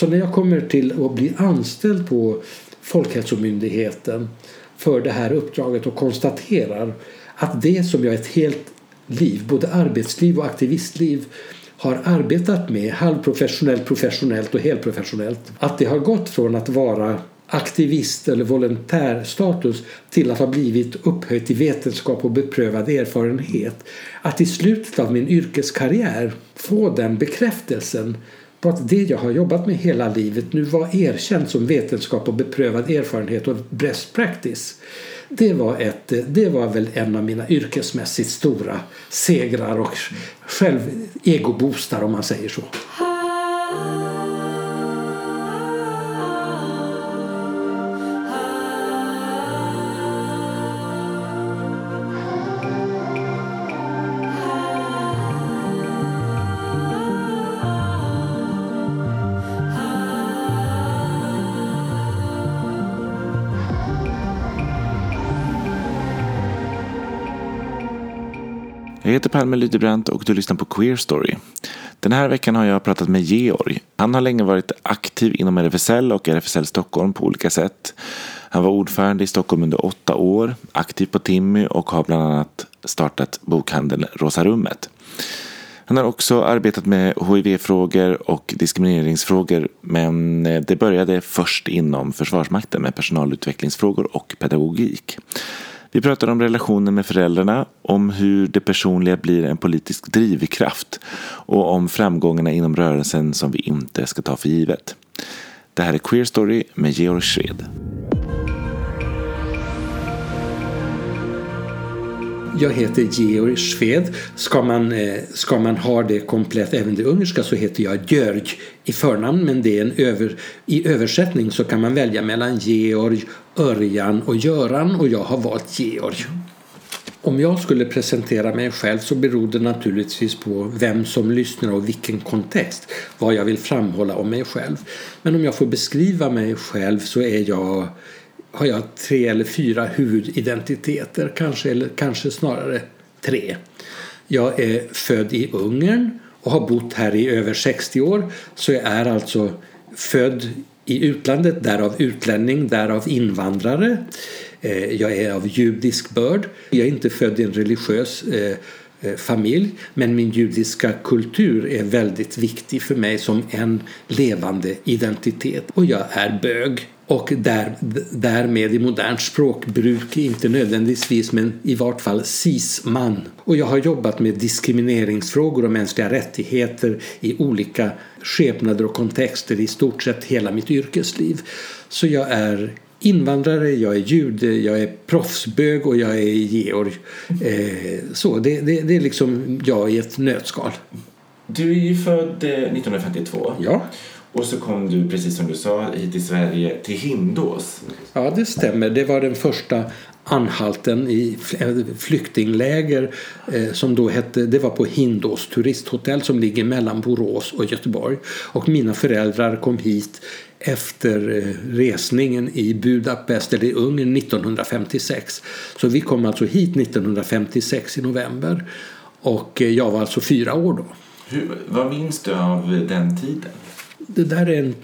Så när jag kommer till att bli anställd på Folkhälsomyndigheten för det här uppdraget och konstaterar att det som jag ett helt liv, både arbetsliv och aktivistliv har arbetat med halvprofessionellt, professionellt och helprofessionellt. Att det har gått från att vara aktivist eller volontärstatus till att ha blivit upphöjt till vetenskap och beprövad erfarenhet. Att i slutet av min yrkeskarriär få den bekräftelsen på att det jag har jobbat med hela livet nu var erkänt som vetenskap och beprövad erfarenhet och best practice. Det var, ett, eh, det var väl en av mina yrkesmässigt stora segrar och själv egoboostar om man säger så. Heter Palme Lydebrant och du lyssnar på Queer Story. Den här veckan har jag pratat med Georg. Han har länge varit aktiv inom RFSL och RFSL Stockholm på olika sätt. Han var ordförande i Stockholm under åtta år, aktiv på Timmy och har bland annat startat bokhandeln Rosa Rummet. Han har också arbetat med HIV-frågor och diskrimineringsfrågor men eh, det började först inom Försvarsmakten med personalutvecklingsfrågor och pedagogik. Vi pratar om relationen med föräldrarna, om hur det personliga blir en politisk drivkraft och om framgångarna inom rörelsen som vi inte ska ta för givet. Det här är Queer Story med Georg Schred. Jag heter Georg Schved. Ska man, eh, ska man ha det komplett, även det ungerska, så heter jag Jörg i förnamn. Men det är en över, i översättning så kan man välja mellan Georg, Örjan och Göran och jag har valt Georg. Om jag skulle presentera mig själv så beror det naturligtvis på vem som lyssnar och vilken kontext, vad jag vill framhålla om mig själv. Men om jag får beskriva mig själv så är jag har jag tre eller fyra huvudidentiteter, kanske, eller kanske snarare tre. Jag är född i Ungern och har bott här i över 60 år, så jag är alltså född i utlandet, därav utlänning, därav invandrare. Eh, jag är av judisk börd. Jag är inte född i en religiös eh, eh, familj men min judiska kultur är väldigt viktig för mig som en levande identitet. Och jag är bög och där, därmed i modernt språkbruk, inte nödvändigtvis men i vart fall cis-man. Och jag har jobbat med diskrimineringsfrågor och mänskliga rättigheter i olika skepnader och kontexter i stort sett hela mitt yrkesliv. Så jag är invandrare, jag är jude, jag är proffsbög och jag är Georg. Eh, så det, det, det är liksom jag i ett nötskal. Du är ju född 1952. Eh, ja. Och så kom du, precis som du sa, hit till Sverige, till Hindås. Ja, det stämmer. Det var den första anhalten i flyktingläger eh, som då hette, det var på Hindås turisthotell som ligger mellan Borås och Göteborg. Och mina föräldrar kom hit efter eh, resningen i Budapest eller i Ungern 1956. Så vi kom alltså hit 1956 i november och eh, jag var alltså fyra år då. Hur, vad minns du av den tiden? Det där är en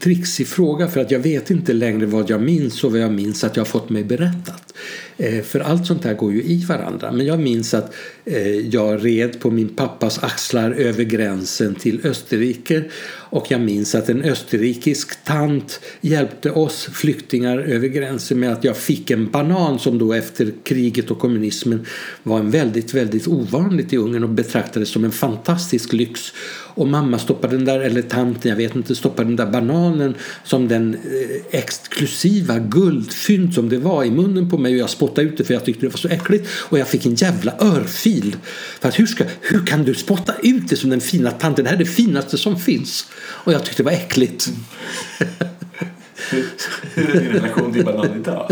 trixig fråga för att jag vet inte längre vad jag minns och vad jag minns att jag fått mig berättat. Eh, för allt sånt här går ju i varandra. Men jag minns att eh, jag red på min pappas axlar över gränsen till Österrike och jag minns att en österrikisk tant hjälpte oss flyktingar över gränsen med att jag fick en banan som då efter kriget och kommunismen var en väldigt, väldigt ovanligt i Ungern och betraktades som en fantastisk lyx. Och mamma stoppade den där, eller tanten, jag vet inte, stoppade den där bananen som den eh, exklusiva guldfynd som det var i munnen på mig och jag spotta ut det för jag tyckte det var så äckligt och jag fick en jävla örfil. För att hur, ska, hur kan du spotta ut det som den fina tanten? Det här är det finaste som finns. Och jag tyckte det var äckligt. Mm. Hur, hur är din relation till banan idag?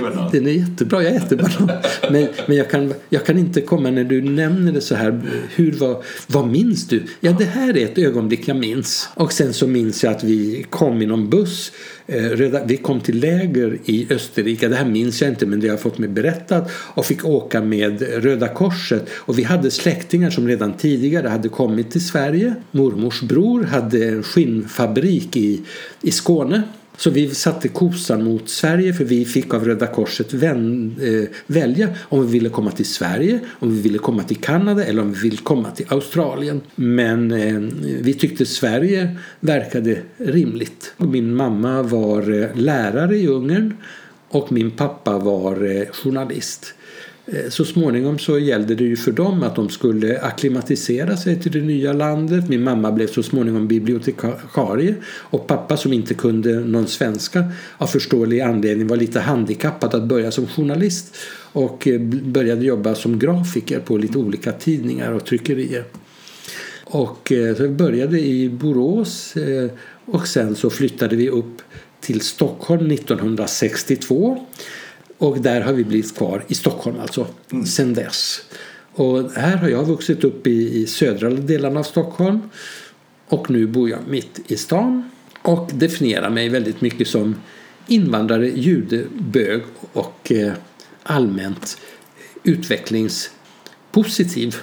Banan? Den är jättebra, jag äter banan. Men, men jag, kan, jag kan inte komma när du nämner det så här. Hur, vad, vad minns du? Ja, det här är ett ögonblick jag minns. Och sen så minns jag att vi kom i någon buss eh, vi kom till läger i Österrike, det här minns jag inte men det har jag fått mig berättat och fick åka med Röda Korset och vi hade släktingar som redan tidigare hade kommit till Sverige. Mormors bror hade en skinnfabrik i, i Skåne så vi satte kosan mot Sverige för vi fick av Röda Korset vän, eh, välja om vi ville komma till Sverige, om vi ville komma till Kanada eller om vi ville komma till Australien. Men eh, vi tyckte Sverige verkade rimligt. Min mamma var eh, lärare i Ungern och min pappa var eh, journalist. Eh, så småningom så gällde det ju för dem att de skulle akklimatisera sig till det nya landet. Min mamma blev så småningom bibliotekarie och pappa som inte kunde någon svenska av förståelig anledning var lite handikappad att börja som journalist och eh, började jobba som grafiker på lite olika tidningar och tryckerier. Och eh, så vi började i Borås och sen så flyttade vi upp till Stockholm 1962 och där har vi blivit kvar i Stockholm alltså mm. sen dess. Och här har jag vuxit upp i, i södra delarna av Stockholm och nu bor jag mitt i stan och definierar mig väldigt mycket som invandrare, jude, bög och eh, allmänt utvecklingspositiv.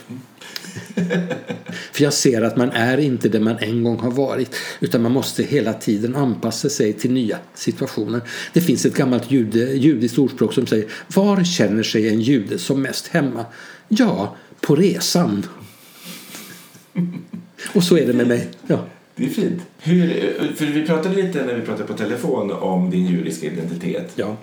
För jag ser att man är inte det man en gång har varit utan man måste hela tiden anpassa sig till nya situationer. Det finns ett gammalt jude, judiskt ordspråk som säger Var känner sig en jude som mest hemma? Ja, på resan. Och så är det med mig. Ja. Det är fint. Hur, för vi pratade lite när vi pratade på telefon om din judiska identitet. Ja.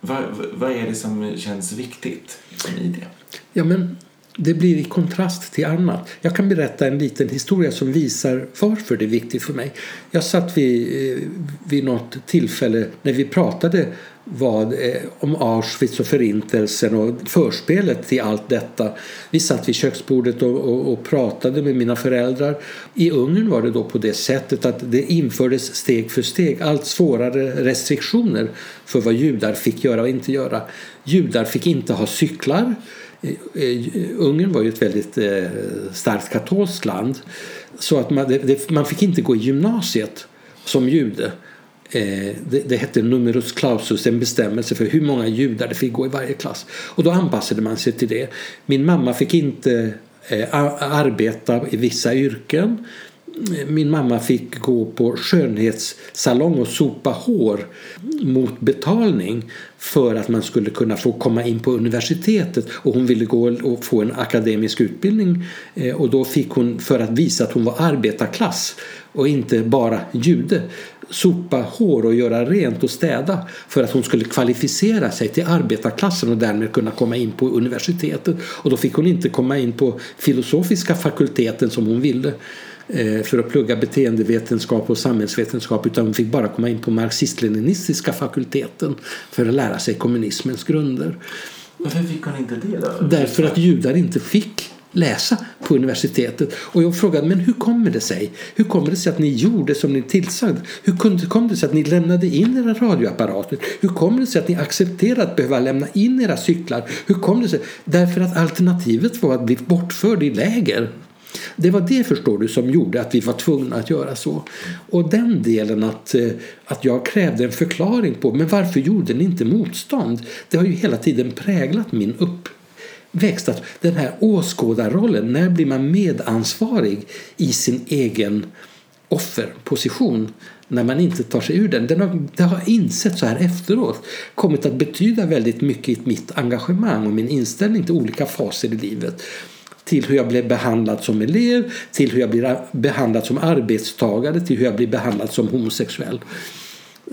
Vad, vad är det som känns viktigt i det? Ja, men det blir i kontrast till annat. Jag kan berätta en liten historia som visar varför det är viktigt för mig. Jag satt vid, eh, vid något tillfälle när vi pratade vad, eh, om Auschwitz och förintelsen och förspelet till allt detta. Vi satt vid köksbordet och, och, och, pratade med mina föräldrar. I Ungern var det då på det sättet att det infördes steg för steg allt svårare restriktioner för vad judar fick göra och inte göra. Judar fick inte ha cyklar. Eh, eh, Ungern var ju ett väldigt eh, starkt katolskt land så att man, det, man fick inte gå i gymnasiet som jude. Eh, det, det hette numerus clausus, en bestämmelse för hur många judar det fick gå i varje klass. Och då anpassade man sig till det. Min mamma fick inte eh, arbeta i vissa yrken min mamma fick gå på skönhetssalong och sopa hår mot betalning för att man skulle kunna få komma in på universitetet. Och hon ville gå och få en akademisk utbildning. Eh, och då fick hon för att visa att hon var arbetarklass och inte bara jude sopa hår och göra rent och städa för att hon skulle kvalificera sig till arbetarklassen och därmed kunna komma in på universitetet. Och då fick hon inte komma in på filosofiska fakulteten som hon ville för att plugga beteendevetenskap och samhällsvetenskap utan hon fick bara komma in på marxist-leninistiska fakulteten för att lära sig kommunismens grunder. Varför fick hon inte det då? Därför att judar inte fick läsa på universitetet. Och jag frågade, men hur kommer det sig? Hur kommer det sig att ni gjorde som ni tillsagd? Hur kom det sig att ni lämnade in era radioapparater? Hur kommer det sig att ni accepterade att behöva lämna in era cyklar? Hur kom det sig? Därför att alternativet var att bli bortförd i läger. Det var det förstår du som gjorde att vi var tvungna att göra så. Och den delen att, eh, att jag krävde en förklaring på men varför gjorde ni inte motstånd? Det har ju hela tiden präglat min uppväxt. Att den här åskådarrollen, när blir man medansvarig i sin egen offerposition? när man inte tar sig ur den. den har, det har insett så här efteråt kommit att betyda väldigt mycket i mitt engagemang och min inställning till olika faser i livet till hur jag blev behandlad som elev, till hur jag blir behandlad som arbetstagare, till hur jag blir behandlad som homosexuell.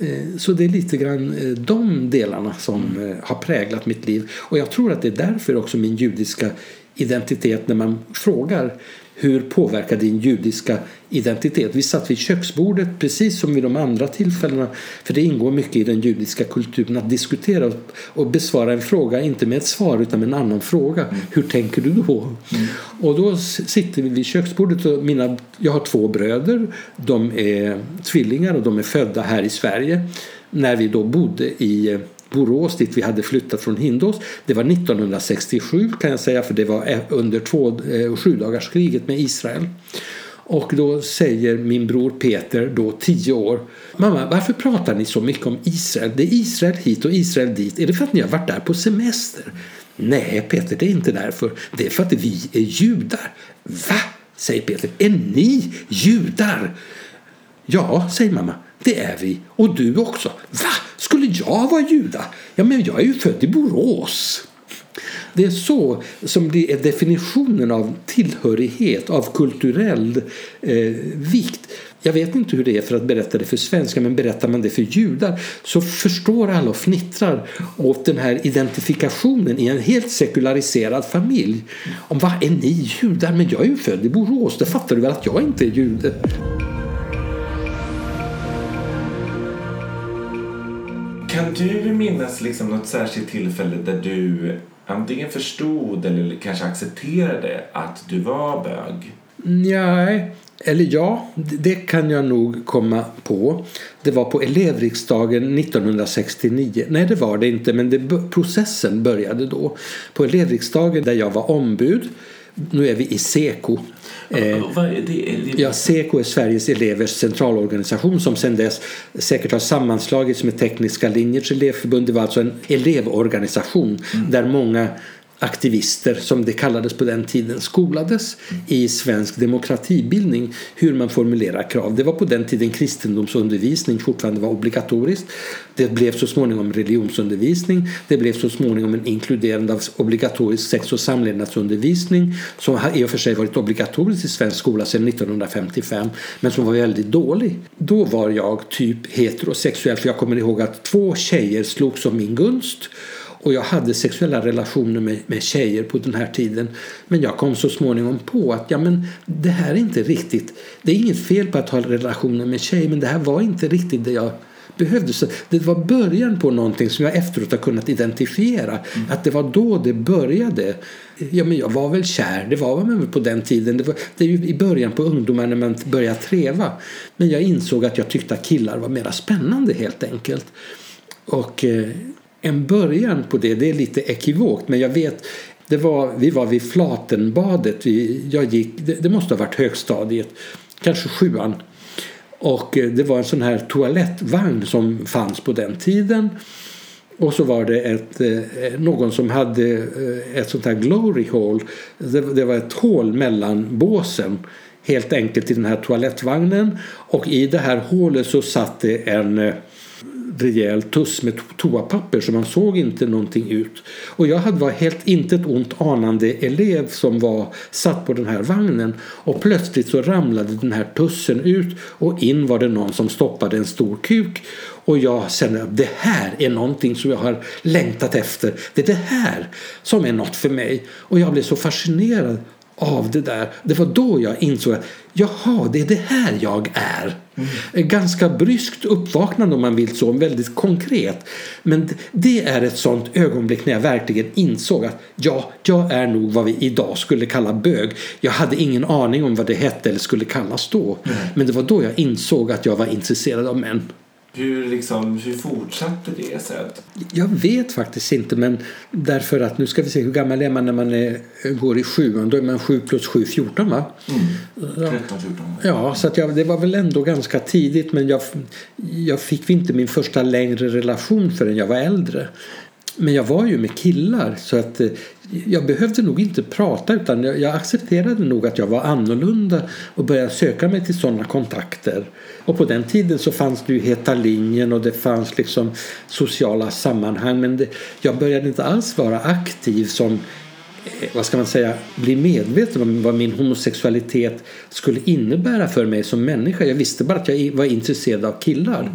Eh, så det är lite grann eh, de delarna som eh, har präglat mitt liv. Och jag tror att det är därför också min judiska identitet när man frågar hur påverkar din judiska identitet? Vi satt vid köksbordet precis som vid de andra tillfällena för det ingår mycket i den judiska kulturen att diskutera och besvara en fråga, inte med ett svar utan med en annan fråga. Mm. Hur tänker du då? Mm. Och då sitter vi vid köksbordet och mina, jag har två bröder. De är tvillingar och de är födda här i Sverige. när vi då bodde i Borås dit vi hade flyttat från Hindås. Det var 1967 kan jag säga för det var e- under två, eh, sjudagarskriget med Israel. Och då säger min bror Peter, då tio år, Mamma, varför pratar ni så mycket om Israel? Det är Israel hit och Israel dit. Är det för att ni har varit där på semester? Nej, Peter, det är inte därför. Det är för att vi är judar. Va? säger Peter. Är ni judar? Ja, säger mamma. Det är vi. Och du också. Va? Skulle jag vara juda? Ja, men jag är ju född i Borås. Det är så som det är definitionen av tillhörighet, av kulturell eh, vikt. Jag vet inte hur det är för att berätta det för svenskar men berättar man det för judar så förstår alla och fnittrar åt den här identifikationen i en helt sekulariserad familj. Om vad är ni judar? Men jag är ju född i Borås, det fattar du väl att jag inte är jude? Kan du minnas liksom något särskilt tillfälle där du antingen förstod eller kanske accepterade att du var bög? Nej, eller ja, det kan jag nog komma på. Det var på elevriksdagen 1969. Nej, det var det inte, men det, processen började då. På elevriksdagen där jag var ombud. Nu är vi i SEKO. Eh, ja, SEKO är Sveriges elevers centralorganisation som sedan dess säkert har sammanslagits med Tekniska linjers elevförbund. Det var alltså en elevorganisation mm. där många aktivister som det kallades på den tiden skolades i svensk demokratibildning hur man formulerar krav. Det var på den tiden kristendomsundervisning fortfarande var obligatoriskt. Det blev så småningom religionsundervisning. Det blev så småningom en inkluderande av obligatorisk sex och samlevnadsundervisning som i och för sig varit obligatorisk i svensk skola sedan 1955 men som var väldigt dålig. Då var jag typ heterosexuell för jag kommer ihåg att två tjejer slogs om min gunst och jag hade sexuella relationer med, med tjejer på den här tiden. Men jag kom så småningom på att ja, men det här är inte riktigt. Det är inget fel på att ha relationer med tjejer men det här var inte riktigt det jag behövde. Så det var början på någonting som jag efteråt har kunnat identifiera. Mm. Att det var då det började. Ja, men jag var väl kär, det var man väl på den tiden. Det, var, det är ju i början på ungdomar när man börjar treva. Men jag insåg att jag tyckte att killar var mera spännande helt enkelt. Och eh, en början på det. Det är lite ekivokt men jag vet det var, vi var vid Flatenbadet. Vi, jag gick, det, det måste ha varit högstadiet, kanske sjuan. Och eh, det var en sån här toalettvagn som fanns på den tiden. Och så var det ett, eh, eh, någon som hade ett sånt här glory hole. Det, det var ett hål mellan båsen helt enkelt i den här toalettvagnen. Och i det här hålet så satt det en rejäl tuss med toapapper så man såg inte någonting ut. Och jag hade var helt inte ett ont anande elev som var satt på den här vagnen och plötsligt så ramlade den här tussen ut och in var det någon som stoppade en stor kuk och jag kände att det här är någonting som jag har längtat efter. Det är det här som är något för mig. Och jag blev så fascinerad av det där. Det var då jag insåg att jaha, det är det här jag är. Mm. Ganska bryskt uppvaknande om man vill så, väldigt konkret. Men det är ett sånt ögonblick när jag verkligen insåg att ja, jag är nog vad vi idag skulle kalla bög. Jag hade ingen aning om vad det hette eller skulle kallas då. Mm. Men det var då jag insåg att jag var intresserad av män. Hur, liksom, hur fortsatte det sen? Jag vet faktiskt inte men därför att nu ska vi se hur gammal är man när man är, går i sjuan? Då är man 7 plus 7, 14 va? Mm. 13, 14. Ja, så jag, det var väl ändå ganska tidigt men jag, jag fick inte min första längre relation förrän jag var äldre. Men jag var ju med killar så att eh, jag behövde nog inte prata utan jag, jag accepterade nog att jag var annorlunda och började söka mig till sådana kontakter. Och på den tiden så fanns det ju Heta linjen och det fanns liksom sociala sammanhang men det, jag började inte alls vara aktiv som eh, vad ska man säga, bli medveten om vad min homosexualitet skulle innebära för mig som människa. Jag visste bara att jag var intresserad av killar.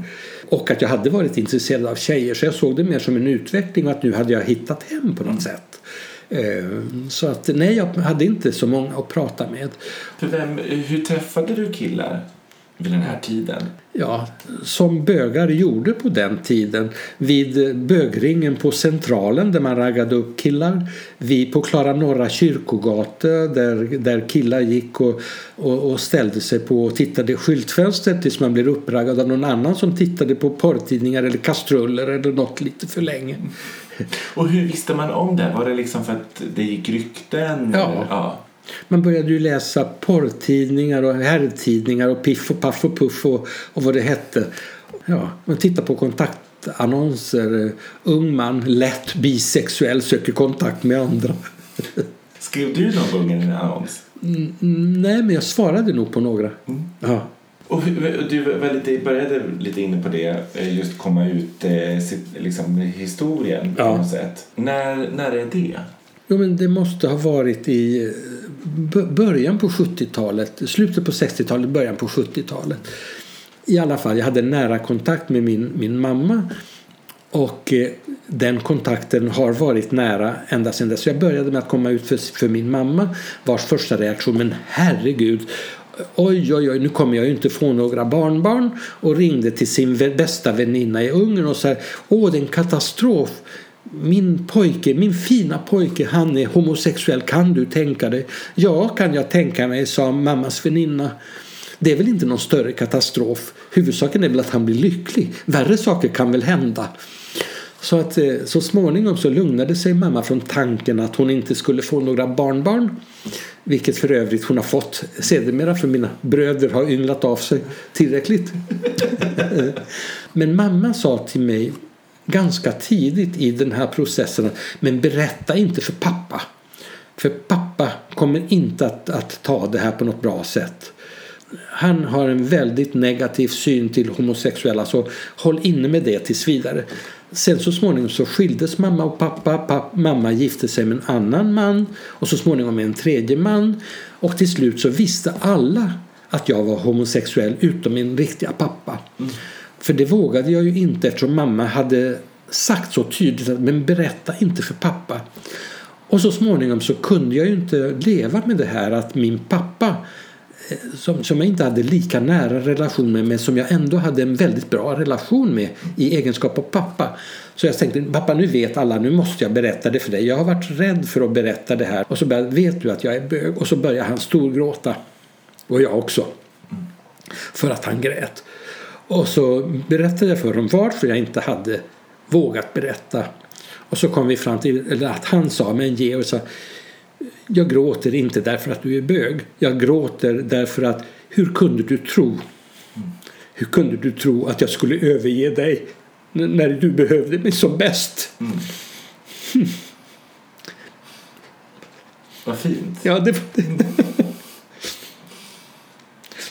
Och att jag hade varit intresserad av tjejer så jag såg det mer som en utveckling och att nu hade jag hittat hem på något mm. sätt. Eh, så att nej, jag hade inte så många att prata med. För vem, hur träffade du killar? vid den här tiden? Ja, som bögar gjorde på den tiden. Vid bögringen på Centralen där man raggade upp killar. Vi på Klara Norra kyrkogata där, där killar gick och, och, och ställde sig på och tittade i skyltfönstret tills man blev uppraggad av någon annan som tittade på porrtidningar eller kastruller eller något lite för länge. Och hur visste man om det? Var det liksom för att det gick rykten? Ja. ja. Man började ju läsa porrtidningar och herrtidningar och Piff och Paff och Puff och, och vad det hette. Ja, man tittar på kontaktannonser. Ung man, lätt bisexuell, söker kontakt med andra. Skrev du någon gång en annons? Mm, nej, men jag svarade nog på några. Mm. Ja. Och du lite, började lite inne på det, eh, just komma ut eh, liksom, historien på Ja. något sätt. När, när är det? Jo, men det måste ha varit i eh, början på 70-talet, slutet på 60-talet, början på 70-talet. I alla fall, jag hade nära kontakt med min, min mamma och eh, den kontakten har varit nära ända sedan dess. Så jag började med att komma ut för, för min mamma vars första reaktion, men herregud, oj, oj, oj, nu kommer jag ju inte få några barnbarn och ringde till sin bästa väninna i Ungern och sa, åh, det är en katastrof. Min pojke, min fina pojke, han är homosexuell. Kan du tänka dig? Ja, kan jag tänka mig, sa mammas väninna. Det är väl inte någon större katastrof. Huvudsaken är väl att han blir lycklig. Värre saker kan väl hända. Så att eh, så småningom så lugnade sig mamma från tanken att hon inte skulle få några barnbarn. Vilket för övrigt hon har fått sedermera för mina bröder har ynglat av sig tillräckligt. Men mamma sa till mig ganska tidigt i den här processen men berätta inte för pappa. För pappa kommer inte att, att ta det här på något bra sätt. Han har en väldigt negativ syn till homosexuella så håll inne med det tills vidare. Sen så småningom så skildes mamma och pappa. Papp, mamma gifte sig med en annan man och så småningom med en tredje man. Och till slut så visste alla att jag var homosexuell utom min riktiga pappa. För det vågade jag ju inte eftersom mamma hade sagt så tydligt att men berätta inte för pappa. Och så småningom så kunde jag ju inte leva med det här att min pappa som, som jag inte hade lika nära relation med men som jag ändå hade en väldigt bra relation med i egenskap av pappa. Så jag tänkte, pappa nu vet alla, nu måste jag berätta det för dig. Jag har varit rädd för att berätta det här. Och så började, vet du att jag är bög? Och så började han storgråta. Och jag också. För att han grät. Och så berättade jag för honom varför jag inte hade vågat berätta. Och så kom vi fram till eller att han sa, men Georg sa jag gråter inte därför att du är bög. Jag gråter därför att hur kunde du tro? Hur kunde du tro att jag skulle överge dig när du behövde mig som bäst? Vad fint. Ja, det,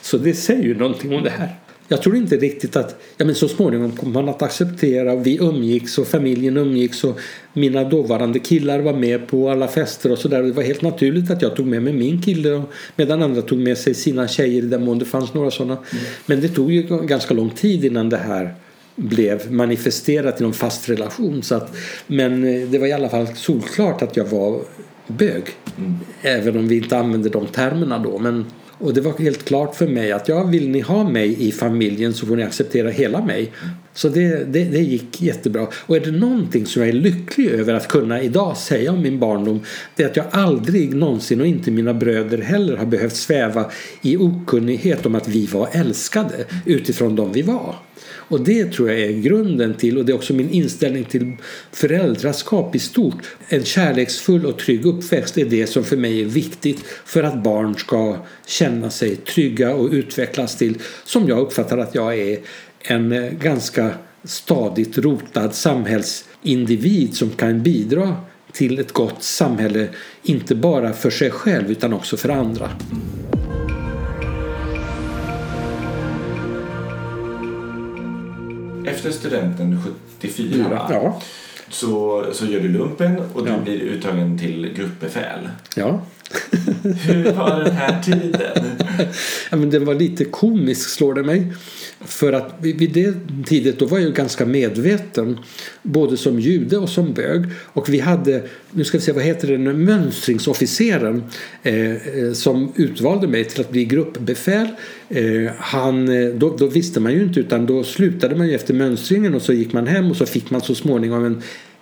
Så det säger ju någonting om det här. Jag tror inte riktigt att, ja men så småningom kommer man att acceptera vi umgicks och familjen umgicks och mina dåvarande killar var med på alla fester och sådär. Det var helt naturligt att jag tog med mig min kille och medan andra tog med sig sina tjejer i den mån det fanns några sådana. Men det tog ju ganska lång tid innan det här blev manifesterat i någon fast relation. Så att, men eh, det var i alla fall solklart att jag var bög. Även om vi inte använde de termerna då. Men, och det var helt klart för mig att ja, vill ni ha mig i familjen så får ni acceptera hela mig. Så det, det, det gick jättebra. Och är det någonting som jag är lycklig över att kunna idag säga om min barndom det är att jag aldrig någonsin och inte mina bröder heller har behövt sväva i okunnighet om att vi var älskade utifrån de vi var. Och det tror jag är grunden till och det är också min inställning till föräldraskap i stort. En kärleksfull och trygg uppväxt är det som för mig är viktigt för att barn ska känna sig trygga och utvecklas till, som jag uppfattar att jag är, en ganska stadigt rotad samhällsindivid som kan bidra till ett gott samhälle, inte bara för sig själv utan också för andra. Efter studenten 74 va? Ja, så, så gör du lumpen och du Ja. blir uttagen till gruppbefäl. ja. Hur var den här tiden? ja, men den var lite komisk slår det mig. För att vid det tidigt då var jag ganska medveten både som jude och som bög. Och vi hade, nu ska vi se vad heter det, mönstringsofficeren eh, eh, som utvalde mig till att bli gruppbefäl. Eh, han, eh, då, då, visste man ju inte utan då slutade man ju efter mönstringen och så gick man hem och så fick man så småningom en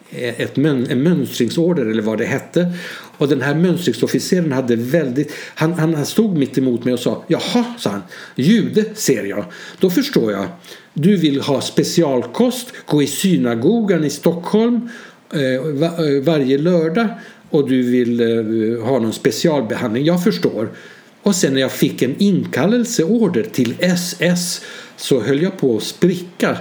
eh, ett mön, en mönstringsorder eller vad det hette. Och den här mönstringsofficeren hade väldigt... Han, han stod mitt emot mig och sa Jaha, sa han. Jude ser jag. Då förstår jag. Du vill ha specialkost, gå i synagogan i Stockholm eh, eh varje lördag och du vill eh, ha någon specialbehandling. Jag förstår. Och sen när jag fick en inkallelseorder till SS så höll jag på att spricka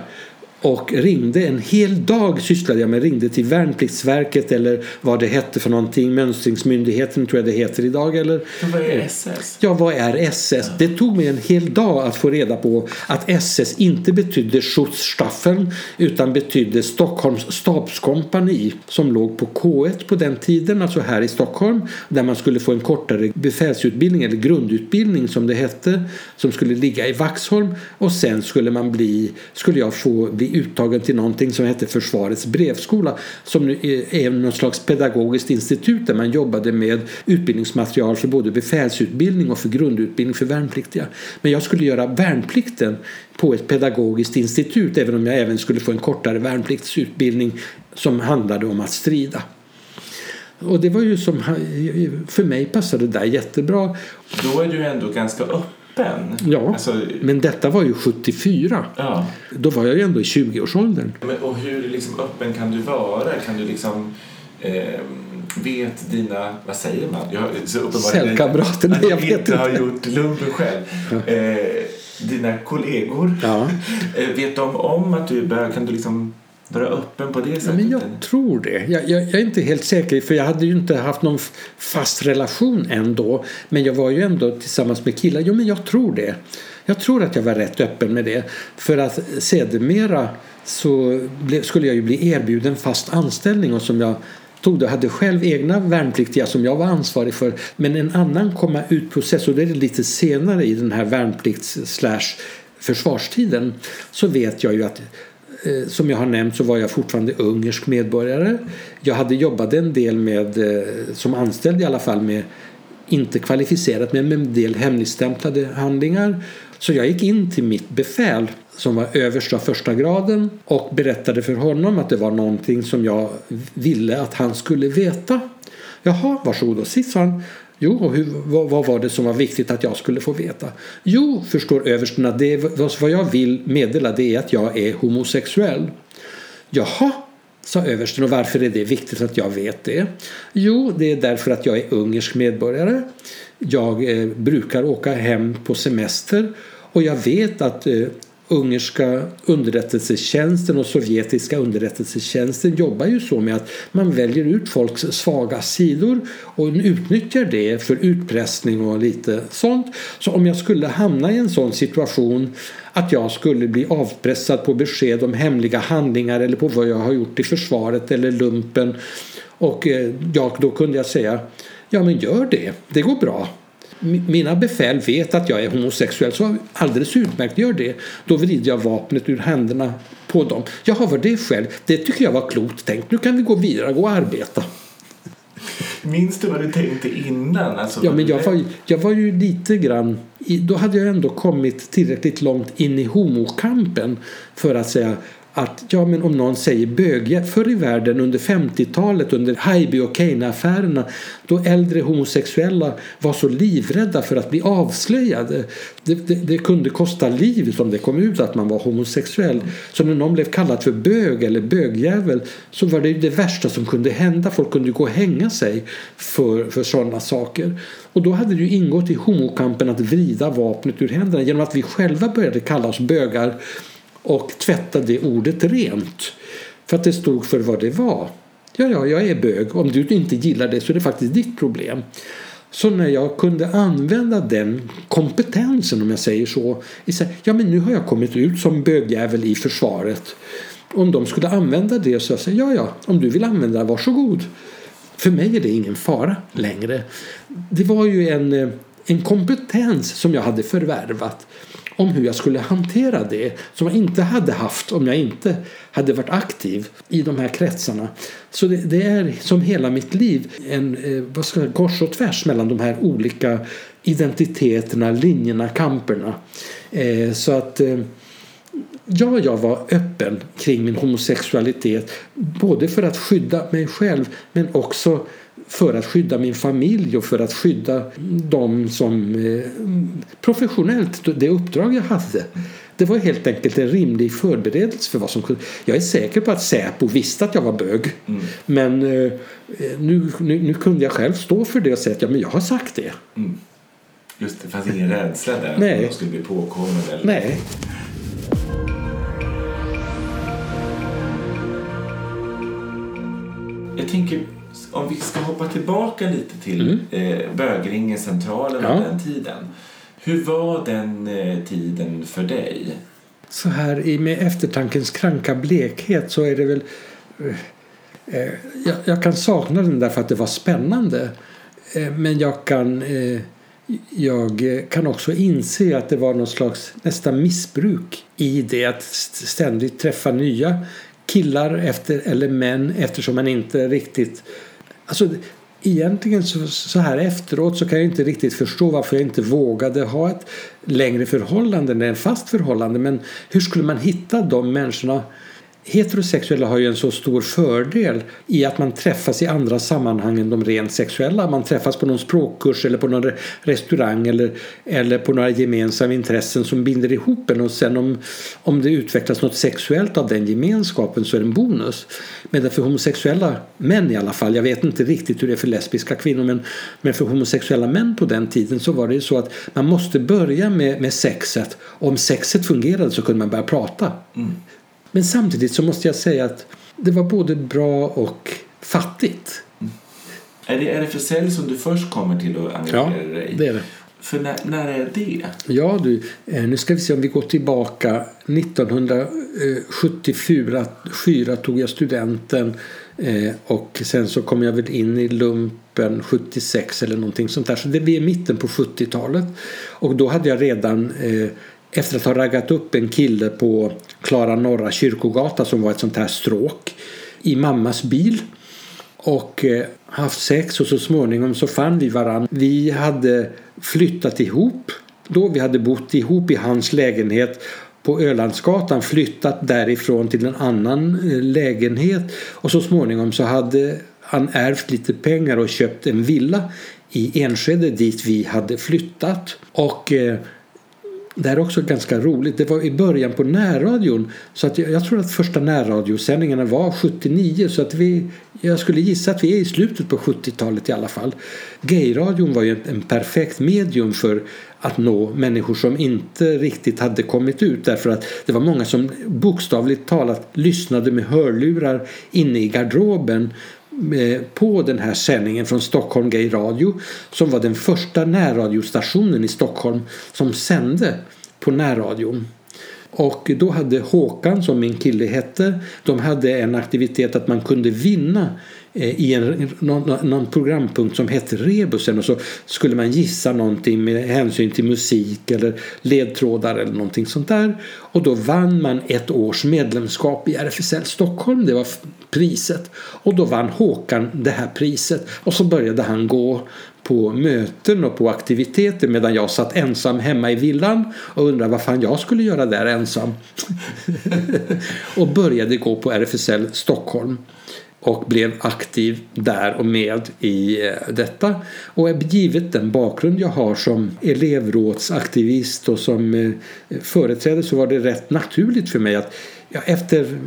och ringde en hel dag sysslade jag med ringde till Värnpliktsverket eller vad det hette för någonting Mönstringsmyndigheten tror jag det heter idag eller vad är SS? Ja vad är SS? Det tog mig en hel dag att få reda på att SS inte betydde Schutzstaffen utan betydde Stockholms stabskompani som låg på K1 på den tiden alltså här i Stockholm där man skulle få en kortare befälsutbildning eller grundutbildning som det hette som skulle ligga i Vaxholm och sen skulle man bli skulle jag få bli uttagen till någonting som hette Försvarets brevskola som nu är någon slags pedagogiskt institut där man jobbade med utbildningsmaterial för både befälsutbildning och för grundutbildning för värnpliktiga. Men jag skulle göra värnplikten på ett pedagogiskt institut även om jag även skulle få en kortare värnpliktsutbildning som handlade om att strida. Och det var ju som, för mig passade det där jättebra. Då är du ändå ganska öppen öppen. Ja, alltså, men detta var ju 74. Ja. Då var jag ju ändå i 20-årsåldern. och hur liksom öppen kan du vara? Kan du liksom... Eh, vet dina, vad säger man? Jag, så jag vet inte. har gjort lumpen själv. Ja. Eh, dina kollegor, ja. eh, vet de om att du är bög? Kan du liksom vara öppen på det sättet? Men jag tror det. Jag, jag, jag, är inte helt säker för jag hade ju inte haft någon fast relation ändå. Men jag var ju ändå tillsammans med killar. Jo men jag tror det. Jag tror att jag var rätt öppen med det. För att sedermera så skulle jag ju bli erbjuden fast anställning och som jag tog det. hade själv egna värnpliktiga som jag var ansvarig för. Men en annan komma ut process och det är lite senare i den här värnplikts slash försvarstiden så vet jag ju att Eh, som jag har nämnt så var jag fortfarande ungersk medborgare. Jag hade jobbat en del med, eh, som anställd i alla fall, med inte kvalificerat men med en del hemligstämplade handlingar. Så jag gick in till mitt befäl som var översta första graden och berättade för honom att det var någonting som jag ville att han skulle veta. Jaha, varsågod och sitt, sa han. Jo, och hur, vad, vad, var det som var viktigt att jag skulle få veta? Jo, förstår översten att det, vad jag vill meddela det är att jag är homosexuell. Jaha, sa översten och varför är det viktigt att jag vet det? Jo, det är därför att jag är ungersk medborgare. Jag eh, brukar åka hem på semester och jag vet att eh, ungerska underrättelsetjänsten och sovjetiska underrättelsetjänsten jobbar ju så med att man väljer ut folks svaga sidor och utnyttjar det för utpressning och lite sånt. Så om jag skulle hamna i en sån situation att jag skulle bli avpressad på besked om hemliga handlingar eller på vad jag har gjort i försvaret eller lumpen och eh, ja, då kunde jag säga ja men gör det, det går bra mina befäl vet att jag är homosexuell så alldeles utmärkt, gör det. Då vrider jag vapnet ur händerna på dem. Jaha, var det själv? Det tycker jag var klokt tänkt. Nu kan vi gå vidare och arbeta. Minns du vad du tänkte innan? Alltså, ja, men jag var, jag var ju lite grann... Då hade jag ändå kommit tillräckligt långt in i homokampen för att säga att ja, men om någon säger bögjävel förr i världen under 50-talet under Haijby och Kane-affärerna då äldre homosexuella var så livrädda för att bli avslöjade. Det, det, det, kunde kosta livet om det kom ut att man var homosexuell. Så när någon blev kallad för bög eller bögjävel så var det ju det värsta som kunde hända. Folk kunde gå och hänga sig för, för sådana saker. Och då hade det ju ingått i homokampen att vrida vapnet ur händerna genom att vi själva började kalla oss bögar och tvätta det ordet rent. För att det stod för vad det var. Ja, ja, jag är bög. Om du inte gillar det så är det faktiskt ditt problem. Så när jag kunde använda den kompetensen om jag säger så. Ja men nu har jag kommit ut som bögjävel i försvaret. Om de skulle använda det så jag säger ja ja, om du vill använda det, varsågod. För mig är det ingen fara längre. Det var ju en, eh, en kompetens som jag hade förvärvat om hur jag skulle hantera det som jag inte hade haft om jag inte hade varit aktiv i de här kretsarna. Så det, det är som hela mitt liv en eh, vad ska jag, kors och tvärs mellan de här olika identiteterna, linjerna, kamperna. Eh, så att eh, ja, jag var öppen kring min homosexualitet både för att skydda mig själv men också för att skydda min familj och för att skydda dem som eh, professionellt, det uppdrag jag hade. Det var helt enkelt en rimlig förberedelse för vad som kunde... Jag är säker på att Säpo visste att jag var bög. Mm. Men eh, nu, nu, nu, kunde jag själv stå för det och säga att ja, men jag har sagt det. Mm. Just det, fanns ingen rädsla där Nej. att jag skulle bli påkommen? Eller? Nej. Jag tänker om vi ska hoppa tillbaka lite till mm. eh, bögringecentralen ja. den tiden. Hur var den eh, tiden för dig? Så här med eftertankens kranka blekhet så är det väl eh, eh, jag, jag, kan sakna den därför att det var spännande. Eh, men jag kan, eh, jag kan också inse att det var någon slags nästan missbruk i det att ständigt träffa nya killar efter, eller män eftersom man inte riktigt Alltså, egentligen så, så, här efteråt så kan jag inte riktigt förstå varför jag inte vågade ha ett längre förhållande än ett fast förhållande. Men hur skulle man hitta de människorna heterosexuella har ju en så stor fördel i att man träffas i andra sammanhang än de rent sexuella. Man träffas på någon språkkurs eller på någon restaurang eller, eller på några gemensamma intressen som binder ihop en och sen om, om det utvecklas något sexuellt av den gemenskapen så är det en bonus. Men för homosexuella män i alla fall, jag vet inte riktigt hur det är för lesbiska kvinnor men, men för homosexuella män på den tiden så var det så att man måste börja med, med sexet. Om sexet fungerade så kunde man börja prata. Mm. Men samtidigt så måste jag säga att det var både bra och fattigt. Mm. Är det RFSL som du först kommer till att engagera ja, dig det är det. För när, när, är det? Ja du, eh, nu ska vi se om vi går tillbaka. 1974 tog jag studenten eh, och sen så kom jag väl in i lumpen 76 eller någonting sånt där. Så det är mitten på 70-talet. Och då hade jag redan eh, efter att ha raggat upp en kille på Klara Norra Kyrkogata som var ett sånt här stråk i mammas bil och eh, haft sex och så småningom så fann vi varann. Vi hade flyttat ihop då. Vi hade bott ihop i hans lägenhet på Ölandsgatan flyttat därifrån till en annan eh, lägenhet och så småningom så hade han ärvt lite pengar och köpt en villa i Enskede dit vi hade flyttat. Och eh, det här är också ganska roligt. Det var i början på närradion. Så att jag, jag tror att första närradiosändningarna var 79. Så att vi, jag skulle gissa att vi är i slutet på 70-talet i alla fall. Gayradion var ju en, en perfekt medium för att nå människor som inte riktigt hade kommit ut därför att det var många som bokstavligt talat lyssnade med hörlurar inne i garderoben Eh, på den här sändningen från Stockholm Gay Radio som var den första närradiostationen i Stockholm som sände på närradion. Och då hade Håkan, som min kille hette, de hade en aktivitet att man kunde vinna Eh, i en, någon, någon, programpunkt som hette Rebusen och så skulle man gissa någonting med hänsyn till musik eller ledtrådar eller någonting sånt där. Och då vann man ett års medlemskap i RFSL Stockholm. Det var priset. Och då vann Håkan det här priset. Och så började han gå på möten och på aktiviteter medan jag satt ensam hemma i villan och undrade vad fan jag skulle göra där ensam. och började gå på RFSL Stockholm och blev aktiv där och med i eh, detta. Och givet den bakgrund jag har som elevrådsaktivist och som eh, företrädare så var det rätt naturligt för mig att ja, efter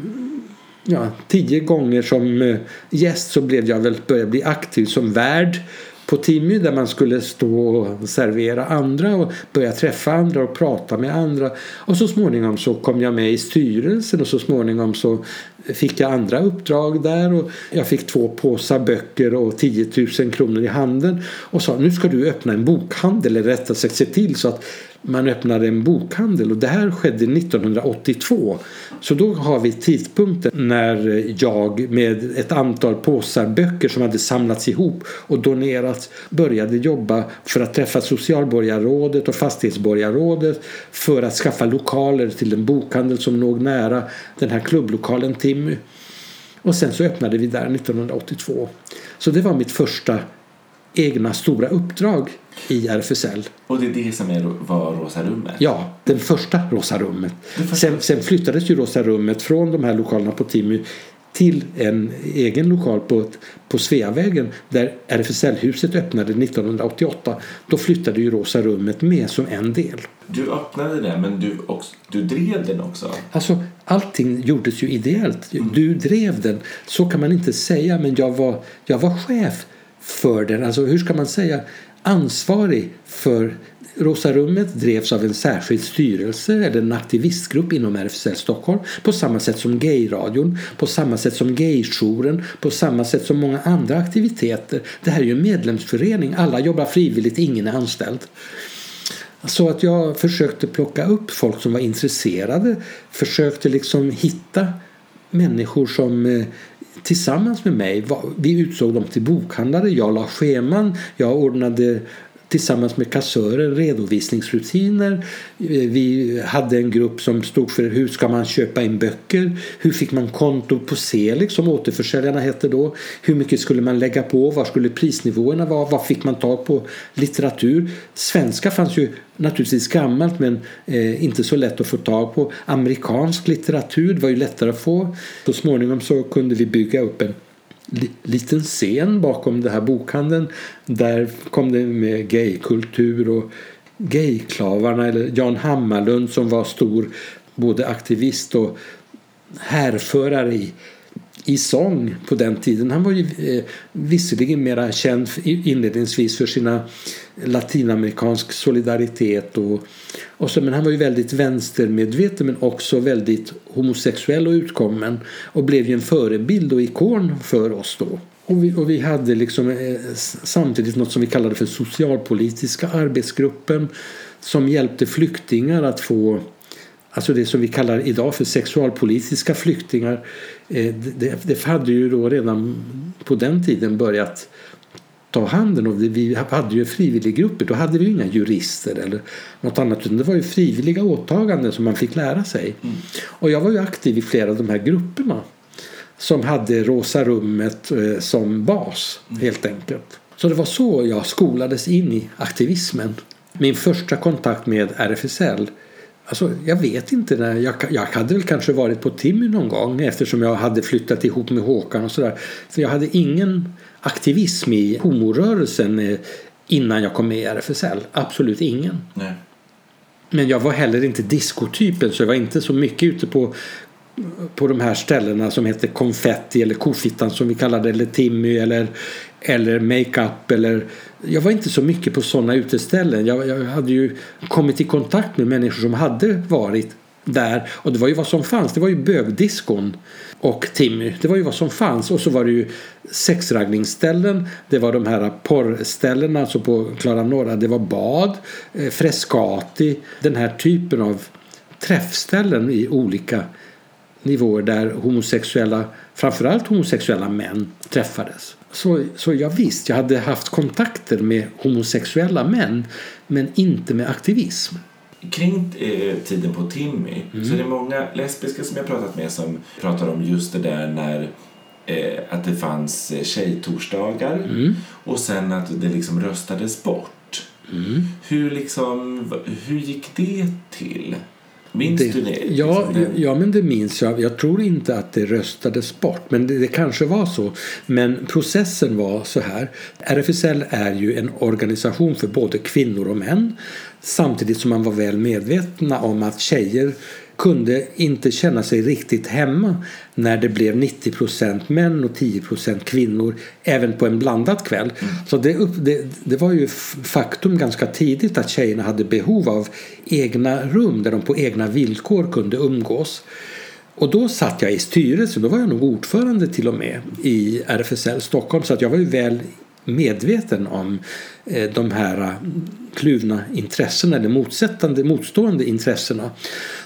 ja, tio gånger som eh, gäst så blev jag väl började bli aktiv som värd på Timmy där man skulle stå och servera andra och börja träffa andra och prata med andra. Och så småningom så kom jag med i styrelsen och så småningom så fick jag andra uppdrag där och jag fick två påsar böcker och 10 000 kronor i handen och sa nu ska du öppna en bokhandel eller rättare sagt se till så att man öppnade en bokhandel och det här skedde 1982. Så då har vi tidpunkten när jag med ett antal påsar böcker som hade samlats ihop och donerats började jobba för att träffa socialborgarrådet och fastighetsborgarrådet för att skaffa lokaler till en bokhandel som låg nära den här klubblokalen Timmy. Och sen så öppnade vi där 1982. Så det var mitt första egna stora uppdrag i RFSL. Och det är det som är, var Rosa rummet? Ja, den första Rosa rummet. Sen, sen flyttades ju Rosa rummet från de här lokalerna på Timmy till en egen lokal på, på Sveavägen där RFSL-huset öppnade 1988. Då flyttade ju Rosa rummet med som en del. Du öppnade den men du, också, du drev den också? Alltså allting gjordes ju ideellt. Mm. Du drev den. Så kan man inte säga men jag var, jag var chef för den. Alltså hur ska man säga? Ansvarig för Rosa rummet drevs av en särskild styrelse eller en aktivistgrupp inom RFSL Stockholm på samma sätt som gayradion, på samma sätt som gayjouren, på samma sätt som många andra aktiviteter. Det här är ju en medlemsförening, alla jobbar frivilligt, ingen är anställd. Så att jag försökte plocka upp folk som var intresserade, försökte liksom hitta människor som eh, tillsammans med mig, vi utsåg dem till bokhandlare, jag la scheman, jag ordnade tillsammans med kassörer redovisningsrutiner. Vi hade en grupp som stod för hur ska man köpa in böcker? Hur fick man konto på Selix som återförsäljarna hette då? Hur mycket skulle man lägga på? Var skulle prisnivåerna vara? Vad fick man tag på litteratur? Svenska fanns ju naturligtvis gammalt men eh, inte så lätt att få tag på. Amerikansk litteratur var ju lättare att få. Så småningom så kunde vi bygga upp en liten scen bakom den här bokhandeln. Där kom det med gaykultur och gayklavarna eller Jan Hammarlund som var stor både aktivist och härförare i i sång på den tiden. Han var ju eh, visserligen mera känd inledningsvis för sina latinamerikansk solidaritet och, och så, men han var ju väldigt vänstermedveten men också väldigt homosexuell och utkommen och blev ju en förebild och ikon för oss då. Och vi, och vi hade liksom eh, samtidigt något som vi kallade för socialpolitiska arbetsgruppen som hjälpte flyktingar att få alltså det som vi kallar idag för sexualpolitiska flyktingar. Eh, det, det hade ju då redan på den tiden börjat ta handen om det. Vi hade ju frivilliggrupper. Då hade vi ju inga jurister eller något annat. det var ju frivilliga åtaganden som man fick lära sig. Mm. Och jag var ju aktiv i flera av de här grupperna. Som hade Rosa rummet eh, som bas mm. helt enkelt. Så det var så jag skolades in i aktivismen. Min första kontakt med RFSL Alltså, jag vet inte. När jag, jag hade väl kanske varit på Timmy någon gång eftersom jag hade flyttat ihop med Håkan och sådär. Så jag hade ingen aktivism i homorörelsen eh, innan jag kom med i RFSL. Absolut ingen. Nej. Men jag var heller inte diskotypen så jag var inte så mycket ute på på de här ställena som heter konfetti eller kofittan som vi kallar det eller Timmy eller, eller makeup eller jag var inte så mycket på sådana uteställen. Jag, jag hade ju kommit i kontakt med människor som hade varit där och det var ju vad som fanns. Det var ju bögdiskon och Timmy. Det var ju vad som fanns och så var det ju sexraggningsställen. Det var de här porrställena alltså på Klara Norra. Det var bad, eh, Frescati, den här typen av träffställen i olika nivåer där homosexuella, framförallt homosexuella män träffades. Så, så jag visst, jag hade haft kontakter med homosexuella män men inte med aktivism. Kring eh, tiden på Timmy mm. så är det många lesbiska som jag pratat med som pratar om just det där när eh, att det fanns eh, tjejtorsdagar mm. och sen att det liksom röstades bort. Mm. Hur, liksom, hur gick det till? Minns det, du det? Ja, liksom ja, men det minns jag. Jag tror inte att det röstades bort, men det, det, kanske var så. Men processen var så här. RFSL är ju en organisation för både kvinnor och män samtidigt som man var väl medvetna om att tjejer kunde inte känna sig riktigt hemma när det blev 90% män och 10% kvinnor även på en blandad kväll. Mm. Så det, det, det, var ju faktum ganska tidigt att tjejerna hade behov av egna rum där de på egna villkor kunde umgås. Och då satt jag i styrelsen, då var jag nog ordförande till och med i RFSL Stockholm så att jag var ju väl medveten om Eh, de här eh, kluvna intressena eller motsättande, motstående intressena.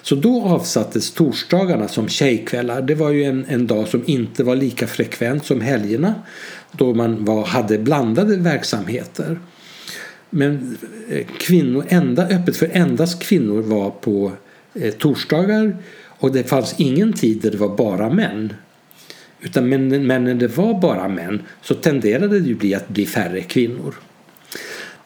Så då avsattes torsdagarna som tjejkvällar. Det var ju en, en dag som inte var lika frekvent som helgerna då man var, hade blandade verksamheter. Men eh, kvinnor, enda, öppet för endast kvinnor var på eh, torsdagar och det fanns ingen tid där det var bara män. Utan men, men när det var bara män så tenderade det ju bli att bli färre kvinnor.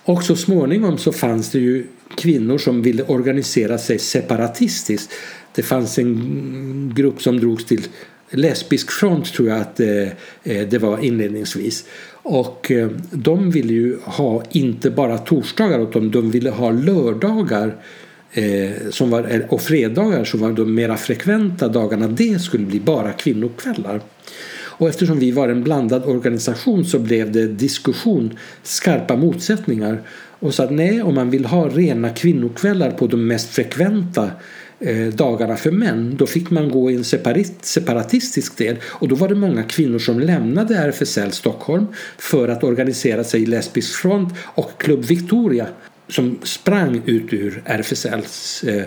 Och så småningom så fanns det ju kvinnor som ville organisera sig separatistiskt. Det fanns en grupp som drogs till lesbisk front tror jag att eh, eh, det var inledningsvis. Och eh, de ville ju ha inte bara torsdagar utan de ville ha lördagar som var, och fredagar som var de mera frekventa dagarna. Det skulle bli bara kvinnokvällar. Och eftersom vi var en blandad organisation så blev det diskussion, skarpa motsättningar. Och så att nej, om man vill ha rena kvinnokvällar på de mest frekventa eh, dagarna för män, då fick man gå i en separatistisk del. Och då var det många kvinnor som lämnade RFSL Stockholm för att organisera sig i Lesbisk front och Club Victoria som sprang ut ur RFSLs eh,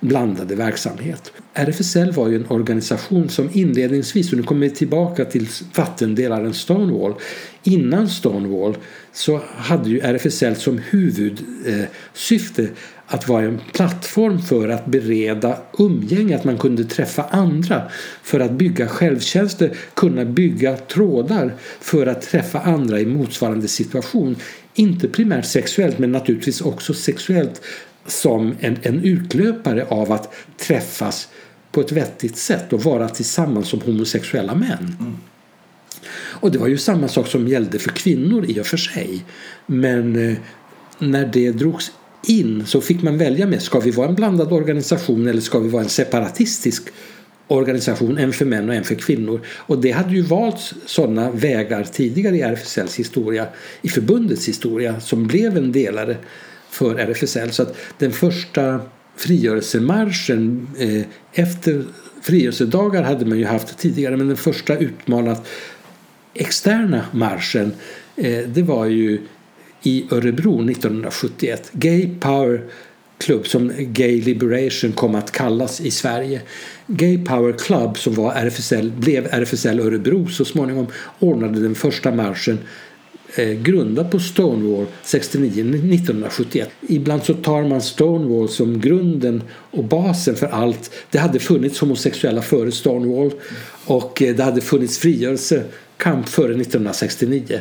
blandade verksamhet. RFSL var ju en organisation som inledningsvis, och nu kommer vi tillbaka till vattendelaren Stonewall, innan Stonewall så hade ju RFSL som huvudsyfte eh, att vara en plattform för att bereda umgänge, att man kunde träffa andra för att bygga självtjänster, kunna bygga trådar för att träffa andra i motsvarande situation. Inte primärt sexuellt men naturligtvis också sexuellt som en, en utlöpare av att träffas på ett vettigt sätt och vara tillsammans som homosexuella män. Mm. Och det var ju samma sak som gällde för kvinnor i och för sig. Men eh, när det drogs in så fick man välja med ska vi vara en blandad organisation eller ska vi vara en separatistisk organisation, en för män och en för kvinnor. Och det hade ju valts sådana vägar tidigare i RFSLs historia, i förbundets historia, som blev en delare för RFSL. Så att den första frigörelsemarschen eh, efter frigörelsedagar hade man ju haft tidigare men den första utmanat externa marschen eh, det var ju i Örebro 1971. Gay Power Club som Gay Liberation kom att kallas i Sverige. Gay Power Club som var RFSL, blev RFSL Örebro så småningom ordnade den första marschen eh, grundad på Stonewall 69, 1971. Ibland så tar man Stonewall som grunden och basen för allt. Det hade funnits homosexuella före Stonewall och eh, det hade funnits frigörelse kamp före 1969.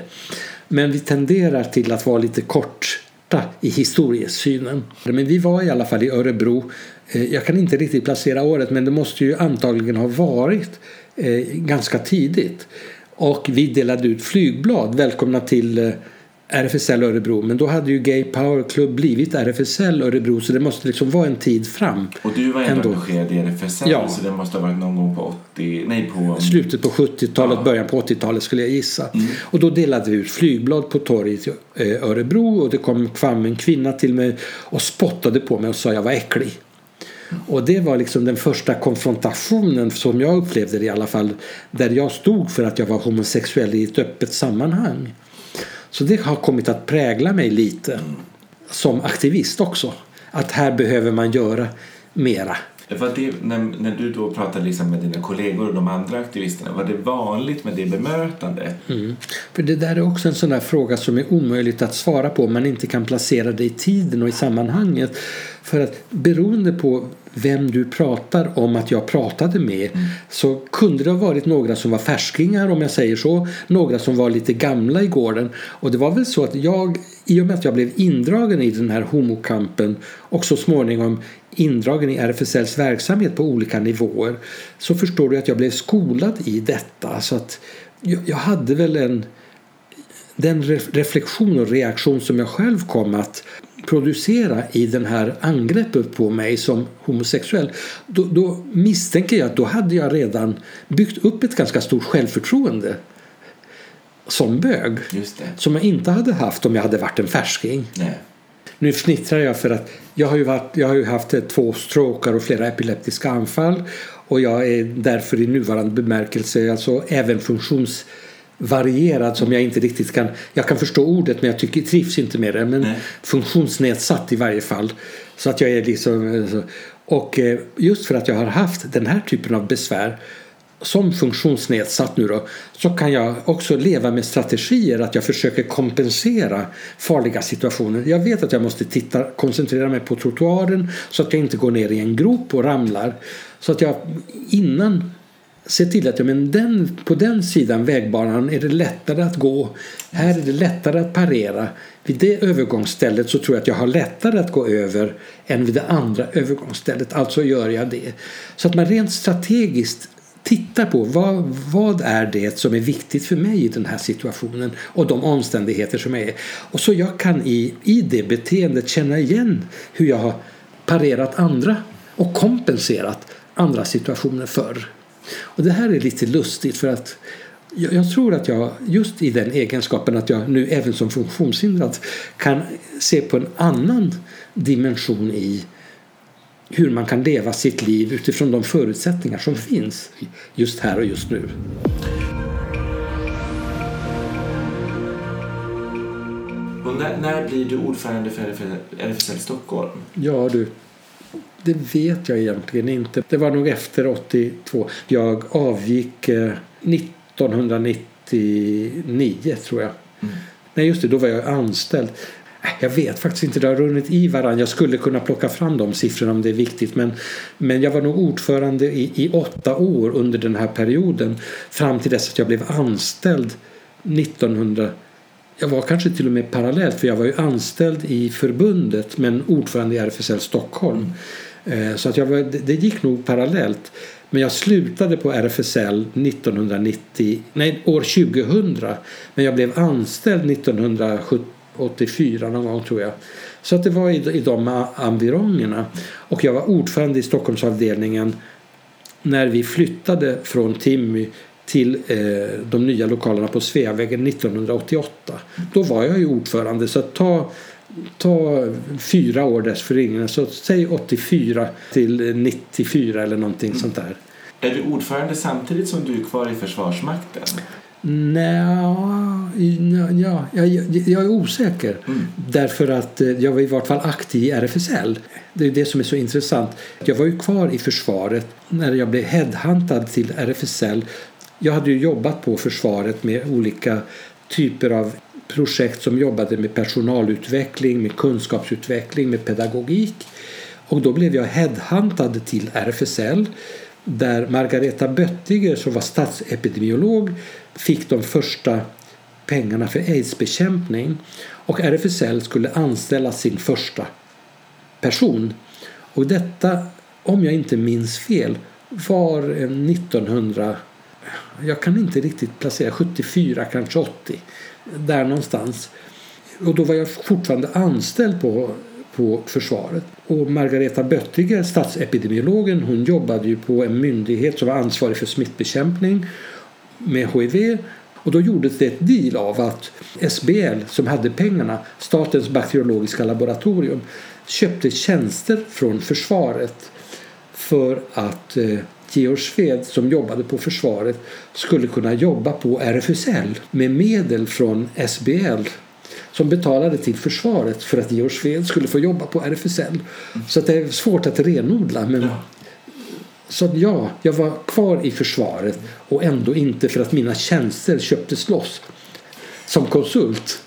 Men vi tenderar till att vara lite korta i historiesynen. Men vi var i alla fall i Örebro. Eh, jag kan inte riktigt placera året men det måste ju antagligen ha varit eh, ganska tidigt. Och vi delade ut flygblad. Välkomna till eh, RFSL Örebro. Men då hade ju Gay Power Club blivit RFSL Örebro så det måste liksom vara en tid fram. Och du var ändå engagerad i RFSL ja. så det måste ha varit någon gång på 80, nej på... Slutet på 70-talet, ja. början på 80-talet skulle jag gissa. Mm. Och då delade vi ut flygblad på torget i eh, Örebro och det kom fram en kvinna till mig och spottade på mig och sa jag var äcklig. Och det var liksom den första konfrontationen som jag upplevde det i alla fall där jag stod för att jag var homosexuell i ett öppet sammanhang. Så det har kommit att prägla mig lite mm. som aktivist också. Att här behöver man göra mera. Var det, när, när du då pratade liksom med dina kollegor och de andra aktivisterna, var det vanligt med det bemötandet? Mm. För det där är också en sån fråga som är omöjligt att svara på om man inte kan placera det i tiden och i sammanhanget. För att beroende på vem du pratar om att jag pratade med mm. så kunde det ha varit några som var färskingar om jag säger så. Några som var lite gamla i gården. Och det var väl så att jag, i och med att jag blev indragen i den här homokampen och så småningom indragen i RFSLs verksamhet på olika nivåer så förstår du att jag blev skolad i detta. Så att jag hade väl en den reflektion och reaktion som jag själv kom att producera i den här angreppet på mig som homosexuell då, då, misstänker jag att då hade jag redan byggt upp ett ganska stort självförtroende som bög som jag inte hade haft om jag hade varit en färsking. Nej. Nu fnittrar jag för att jag har ju, varit, jag har ju haft två strokar och flera epileptiska anfall och jag är därför i nuvarande bemärkelse alltså även funktions varierad som jag inte riktigt kan... Jag kan förstå ordet men jag tycker, trivs inte med det. Men Nej. funktionsnedsatt i varje fall. Så att jag är liksom... Och eh, just för att jag har haft den här typen av besvär som funktionsnedsatt nu då så kan jag också leva med strategier att jag försöker kompensera farliga situationer. Jag vet att jag måste titta, koncentrera mig på trottoaren så att jag inte går ner i en grop och ramlar. Så att jag innan ser till att ja, men den, på den sidan vägbanan är det lättare att gå. Här är det lättare att parera. Vid det övergångsstället så tror jag att jag har lättare att gå över än vid det andra övergångsstället. Alltså gör jag det. Så att man rent strategiskt tittar på vad, vad är det som är viktigt för mig i den här situationen och de omständigheter som är. Och så jag kan i, i det beteendet känna igen hur jag har parerat andra och kompenserat andra situationer förr. Och det här är lite lustigt för att jag, jag tror att jag just i den egenskapen att jag nu även som funktionshindrad kan se på en annan dimension i hur man kan leva sitt liv utifrån de förutsättningar som finns just här och just nu. Och när, när blir du ordförande för RFSL Stockholm? Ja du, det vet jag egentligen inte. Det var nog efter 82. Jag avgick 1999 tror jag. Mm. Nej just det, då var jag anställd. Jag vet faktiskt inte, det har runnit i varandra. Jag skulle kunna plocka fram de siffrorna om det är viktigt. Men, men jag var nog ordförande i, i åtta år under den här perioden. Fram till dess att jag blev anställd 1900. Jag var kanske till och med parallellt för jag var ju anställd i förbundet men ordförande i RFSL Stockholm. Mm. Så att jag var, det gick nog parallellt. Men jag slutade på RFSL 1990, nej, år 2000. Men jag blev anställd 1970 84 någon gång tror jag. Så att det var i, i de environgerna. Och jag var ordförande i Stockholmsavdelningen när vi flyttade från Timmy till eh, de nya lokalerna på Sveavägen 1988. Då var jag ju ordförande så ta, ta fyra år dessförinnan, så säg 84 till 94 eller någonting mm. sånt där. Är du ordförande samtidigt som du är kvar i Försvarsmakten? Nja, ja, jag, jag är osäker. Mm. Därför att eh, jag var i vart fall aktiv i RFSL. Det är det som är så intressant. Jag var ju kvar i försvaret när jag blev headhuntad till RFSL. Jag hade ju jobbat på försvaret med olika typer av projekt som jobbade med personalutveckling, med kunskapsutveckling, med pedagogik. Och då blev jag headhuntad till RFSL där Margareta Böttiger som var statsepidemiolog fick de första pengarna för aidsbekämpning och RFSL skulle anställa sin första person. Och detta, om jag inte minns fel, var 1900 jag kan inte riktigt placera 74, kanske 80. Där någonstans. Och då var jag fortfarande anställd på, på försvaret. Och Margareta Böttiger, statsepidemiologen, hon jobbade ju på en myndighet som var ansvarig för smittbekämpning med HIV och då gjordes det ett deal av att SBL som hade pengarna, Statens bakteriologiska laboratorium, köpte tjänster från försvaret för att eh, Georg Sved som jobbade på försvaret skulle kunna jobba på RFSL med medel från SBL som betalade till försvaret för att Georg Sved skulle få jobba på RFSL. Så det är svårt att renodla men så ja, jag var kvar i försvaret och ändå inte för att mina tjänster köptes loss som konsult.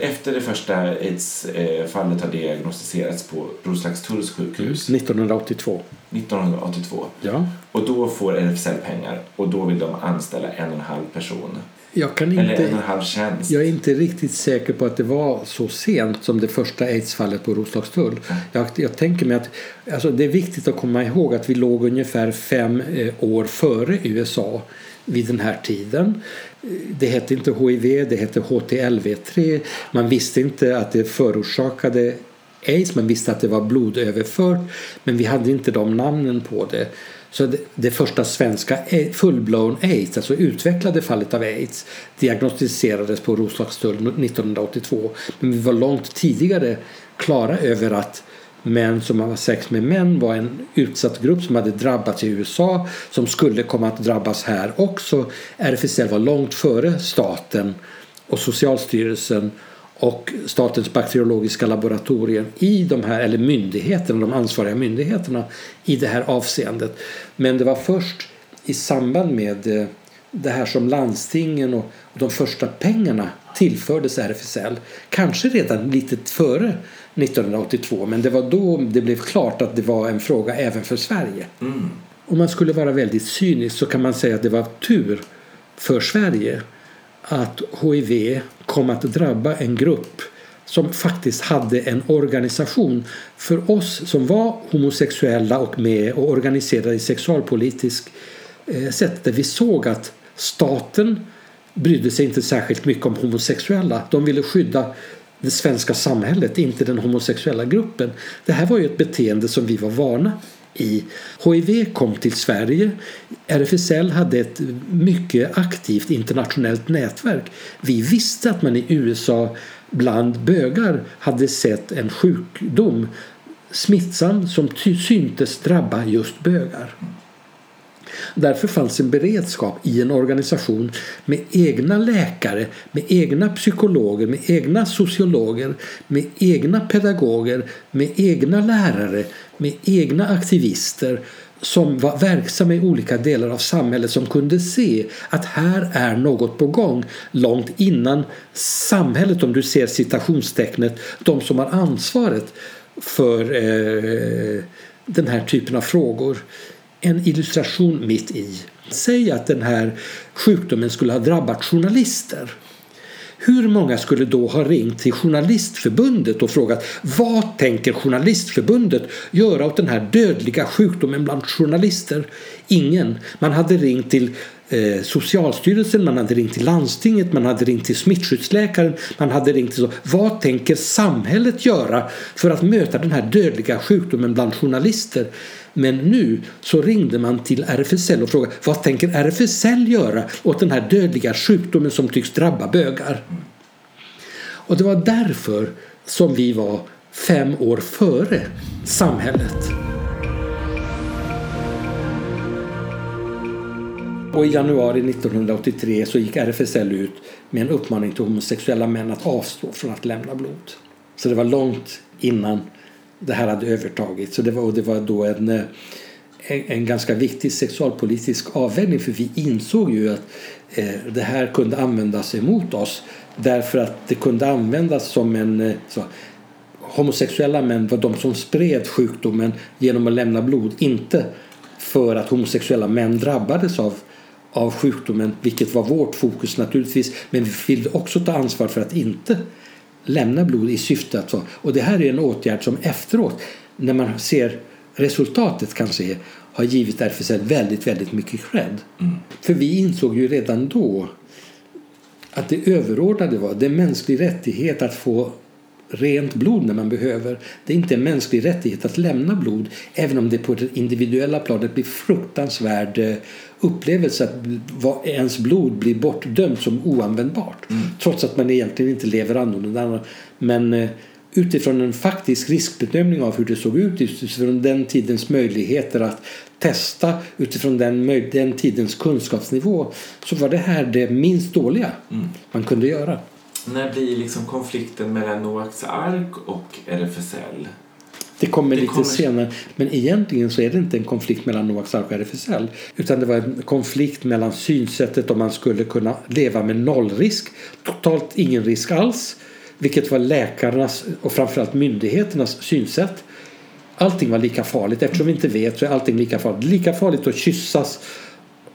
Efter det första aids-fallet har diagnostiserats på Roslagstulls sjukhus. 1982. 1982. Ja. Och då får RFSL pengar och då vill de anställa en och en halv person. Jag, kan inte, Eller en och en halv tjänst. jag är inte riktigt säker på att det var så sent som det första aidsfallet på Roslagstull. Mm. Jag, jag tänker mig att alltså det är viktigt att komma ihåg att vi låg ungefär fem eh, år före USA vid den här tiden. Det hette inte HIV, det hette HTLV3. Man visste inte att det förorsakade aids, man visste att det var blodöverfört men vi hade inte de namnen på det. Så det, det första svenska full-blown aids, alltså utvecklade fallet av aids diagnostiserades på Roslagstull 1982. Men vi var långt tidigare klara över att män som har sex med män var en utsatt grupp som hade drabbats i USA som skulle komma att drabbas här också. RFSL var långt före staten och Socialstyrelsen och Statens bakteriologiska laboratorium i de här, eller myndigheterna, de ansvariga myndigheterna i det här avseendet. Men det var först i samband med eh, det här som landstingen och de första pengarna tillfördes RFSL. Kanske redan lite före 1982 men det var då det blev klart att det var en fråga även för Sverige. Mm. Om man skulle vara väldigt cynisk så kan man säga att det var tur för Sverige att HIV kom att drabba en grupp som faktiskt hade en organisation för oss som var homosexuella och med och organiserade i sexualpolitisk eh, sätt där vi såg att staten brydde sig inte särskilt mycket om homosexuella. De ville skydda det svenska samhället, inte den homosexuella gruppen. Det här var ju ett beteende som vi var vana i. HIV kom till Sverige. RFSL hade ett mycket aktivt internationellt nätverk. Vi visste att man i USA bland bögar hade sett en sjukdom smittsam som syntes drabba just bögar. Därför fanns en beredskap i en organisation med egna läkare, med egna psykologer, med egna sociologer, med egna pedagoger, med egna lärare, med egna aktivister som var verksamma i olika delar av samhället som kunde se att här är något på gång. Långt innan samhället, om du ser citationstecknet, de som har ansvaret för eh, den här typen av frågor en illustration mitt i. Säg att den här sjukdomen skulle ha drabbat journalister. Hur många skulle då ha ringt till Journalistförbundet och frågat vad tänker Journalistförbundet göra åt den här dödliga sjukdomen bland journalister? Ingen. Man hade ringt till eh, Socialstyrelsen, man hade ringt till landstinget, man hade ringt till smittskyddsläkaren, man hade ringt till så. Vad tänker samhället göra för att möta den här dödliga sjukdomen bland journalister? Men nu så ringde man till RFSL och frågade vad tänker RFSL göra åt den här dödliga sjukdomen som tycks drabba bögar? Och det var därför som vi var fem år före samhället. Och i januari 1983 så gick RFSL ut med en uppmaning till homosexuella män att avstå från att lämna blod. Så det var långt innan det här hade övertagits. Så det var, och det var då en, eh, en, en, ganska viktig sexualpolitisk avvägning för vi insåg ju att eh, det här kunde användas emot oss därför att det kunde användas som en eh, så, homosexuella män var de som spred sjukdomen genom att lämna blod, inte för att homosexuella män drabbades av av sjukdomen, vilket var vårt fokus naturligtvis. Men vi ville också ta ansvar för att inte lämna blod i syfte att... Och det här är en åtgärd som efteråt, när man ser resultatet kan se har givit RFSL väldigt, väldigt mycket cred. Mm. För vi insåg ju redan då att det överordnade var det mänsklig rättighet att få rent blod när man behöver. Det är inte en mänsklig rättighet att lämna blod även om det på det individuella planet blir fruktansvärd eh, upplevelse att ens blod blir bortdömt som oanvändbart. Mm. Trots att man egentligen inte lever annorlunda. Men eh, utifrån en faktisk riskbedömning av hur det såg ut utifrån den tidens möjligheter att testa utifrån den, den tidens kunskapsnivå så var det här det minst dåliga mm. man kunde göra. När blir liksom konflikten mellan Noaks ark och RFSL? Det kommer det lite kommer... senare. Men egentligen så är det inte en konflikt mellan Noaks ark och RFSL. Utan det var en konflikt mellan synsättet om man skulle kunna leva med nollrisk. Totalt ingen risk alls. Vilket var läkarnas och framförallt myndigheternas synsätt. Allting var lika farligt. Eftersom vi inte vet så är allting lika farligt. Lika farligt att kyssas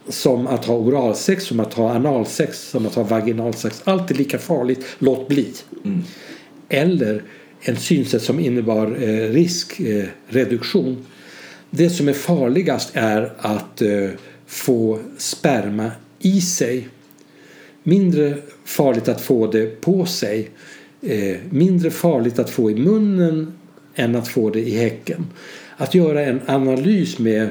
som att ha oralsex, som att ha analsex, som att ha vaginalsex. Allt är lika farligt, låt bli. Mm. Eller en synsätt som innebar eh, riskreduktion. Eh, det som är farligast är att eh, få sperma i sig. Mindre farligt att få det på sig. Eh, mindre farligt att få i munnen än att få det i häcken. Att göra en analys med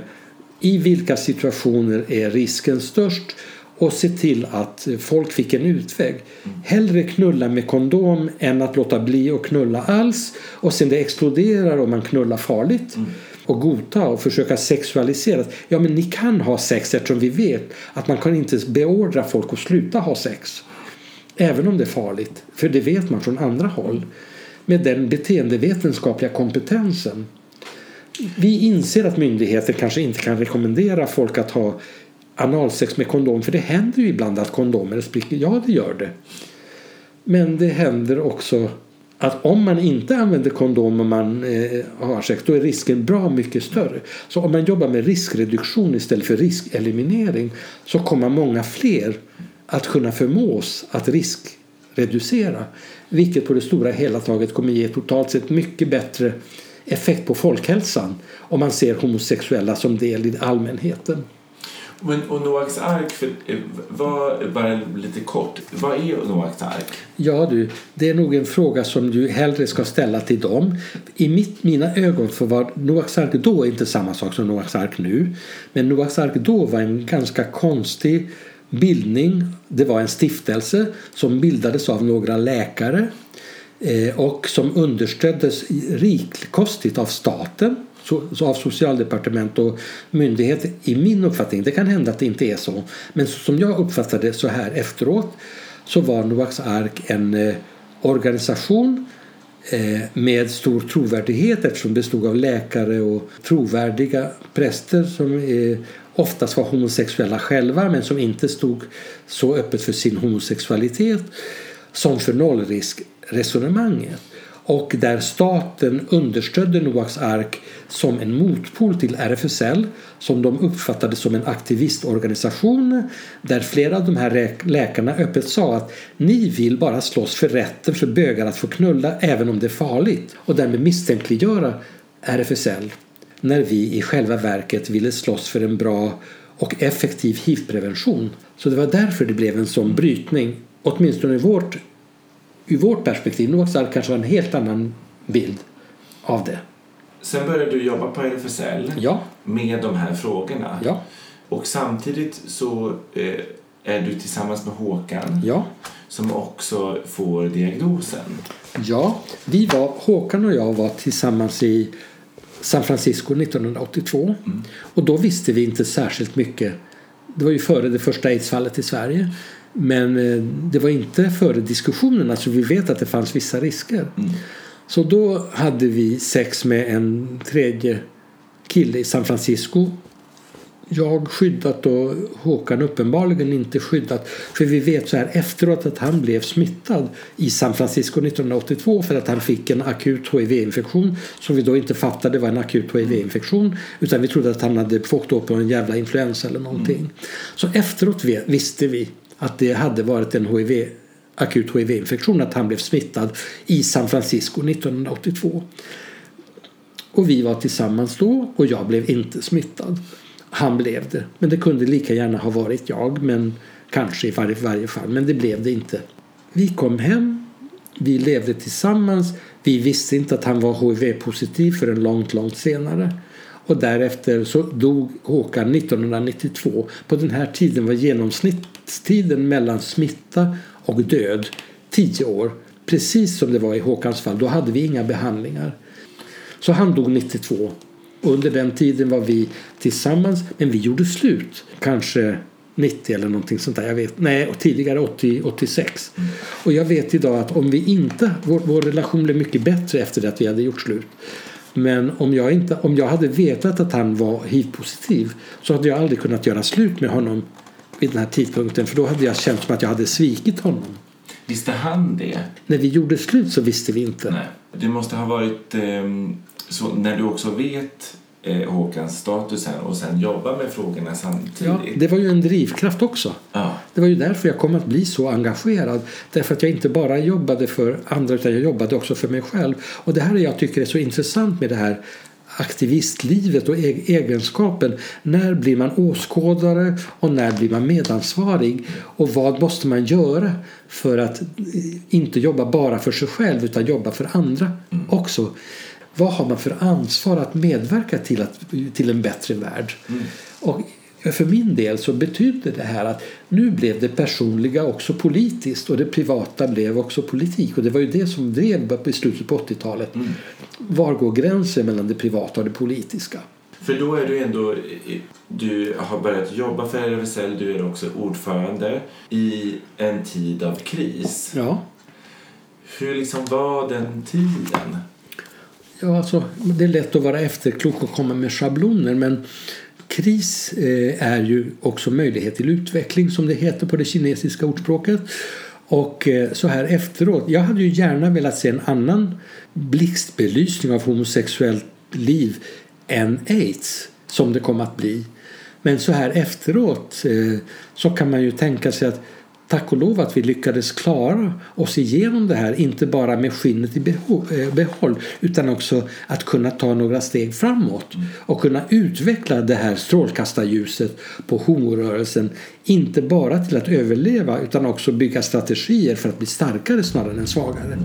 i vilka situationer är risken störst och se till att folk fick en utväg. Hellre knulla med kondom än att låta bli att knulla alls och sen det exploderar och man knullar farligt. Och godta och försöka sexualisera. Ja men ni kan ha sex eftersom vi vet att man kan inte beordra folk att sluta ha sex. Även om det är farligt. För det vet man från andra håll. Med den beteendevetenskapliga kompetensen. Vi inser att myndigheter kanske inte kan rekommendera folk att ha analsex med kondom. För det händer ju ibland att kondomer spricker. Ja, det gör det. Men det händer också att om man inte använder kondom och man eh, har sex då är risken bra mycket större. Så om man jobbar med riskreduktion istället för riskeliminering så kommer många fler att kunna förmås att riskreducera. Vilket på det stora hela taget kommer ge totalt sett mycket bättre effekt på folkhälsan om man ser homosexuella som del i allmänheten. Men, och Noaks ark, för, eh, vad, bara lite kort, vad är Noaks ark? Ja du, det är nog en fråga som du hellre ska ställa till dem. I mitt, mina ögon för var Noaks ark då inte samma sak som Noaks ark nu. Men Noaks ark då var en ganska konstig bildning. Det var en stiftelse som bildades av några läkare eh, och som understöddes rikkostigt av staten av socialdepartement och myndigheter i min uppfattning. Det kan hända att det inte är så. Men som jag uppfattade det så här efteråt så var Noaks ark en eh, organisation eh, med stor trovärdighet eftersom det bestod av läkare och trovärdiga präster som eh, oftast var homosexuella själva men som inte stod så öppet för sin homosexualitet som för nollriskresonemanget och där staten understödde Noaks ark som en motpol till RFSL som de uppfattade som en aktivistorganisation där flera av de här läkarna öppet sa att ni vill bara slåss för rätten för bögar att få knulla även om det är farligt och därmed misstänkliggöra RFSL när vi i själva verket ville slåss för en bra och effektiv hivprevention. Så det var därför det blev en sån brytning, åtminstone i vårt ur vårt perspektiv, Noaks ark kanske har en helt annan bild av det. Sen började du jobba på RFSL ja. med de här frågorna. Ja. Och samtidigt så eh, är du tillsammans med Håkan ja. som också får diagnosen. Ja, vi var, Håkan och jag var tillsammans i San Francisco 1982 mm. och då visste vi inte särskilt mycket. Det var ju före det första aidsfallet i Sverige. Men eh, det var inte före diskussionerna så vi vet att det fanns vissa risker. Mm. Så då hade vi sex med en tredje kille i San Francisco. Jag skyddat och Håkan uppenbarligen inte skyddat. För vi vet så här efteråt att han blev smittad i San Francisco 1982 för att han fick en akut HIV-infektion som vi då inte fattade var en akut HIV-infektion utan vi trodde att han hade fått på en jävla influensa eller någonting. Mm. Så efteråt visste vi att det hade varit en HIV, akut HIV-infektion, att han blev smittad i San Francisco 1982. Och vi var tillsammans då och jag blev inte smittad. Han blev det. Men det kunde lika gärna ha varit jag, men kanske i varje, varje fall. Men det blev det inte. Vi kom hem, vi levde tillsammans. Vi visste inte att han var HIV-positiv förrän långt, långt senare. Och därefter så dog Håkan 1992. På den här tiden var genomsnittstiden mellan smitta och död 10 år. Precis som det var i Håkans fall. Då hade vi inga behandlingar. Så han dog 92. Under den tiden var vi tillsammans, men vi gjorde slut. Kanske 90 eller någonting sånt där. Jag vet, nej, tidigare 80, 86. Och jag vet idag att om vi inte, vår, vår relation blev mycket bättre efter det att vi hade gjort slut. Men om jag, inte, om jag hade vetat att han var hiv-positiv så hade jag aldrig kunnat göra slut med honom vid den här tidpunkten för då hade jag känt som att jag hade svikit honom. Visste han det? När vi gjorde slut så visste vi inte. Nej. Det måste ha varit eh, så när du också vet eh, Håkans status här och sen jobba med frågorna samtidigt. Ja, det var ju en drivkraft också. Ja. Det var ju därför jag kom att bli så engagerad. Därför att jag inte bara jobbade för andra utan jag jobbade också för mig själv. Och det här är jag tycker är så intressant med det här aktivistlivet och egenskapen. När blir man åskådare och när blir man medansvarig? Och vad måste man göra för att inte jobba bara för sig själv utan jobba för andra mm. också? Vad har man för ansvar att medverka till, att, till en bättre värld? Mm. Och för min del så betydde det här att nu blev det personliga också politiskt och det privata blev också politik. Och det var ju det som drev i slutet på 80-talet. Mm. Var går gränsen mellan det privata och det politiska? För då är du ändå, du har börjat jobba för RFSL, du är också ordförande i en tid av kris. Ja. Hur liksom var den tiden? Ja, alltså, det är lätt att vara efterklok och komma med schabloner men kris eh, är ju också möjlighet till utveckling som det heter på det kinesiska ordspråket. Och eh, så här efteråt, jag hade ju gärna velat se en annan blixtbelysning av homosexuellt liv än aids som det kom att bli. Men så här efteråt eh, så kan man ju tänka sig att tack och lov att vi lyckades klara oss igenom det här, inte bara med skinnet i eh, behåll utan också att kunna ta några steg framåt och kunna utveckla det här strålkastarljuset på homorörelsen, inte bara till att överleva utan också bygga strategier för att bli starkare snarare än svagare.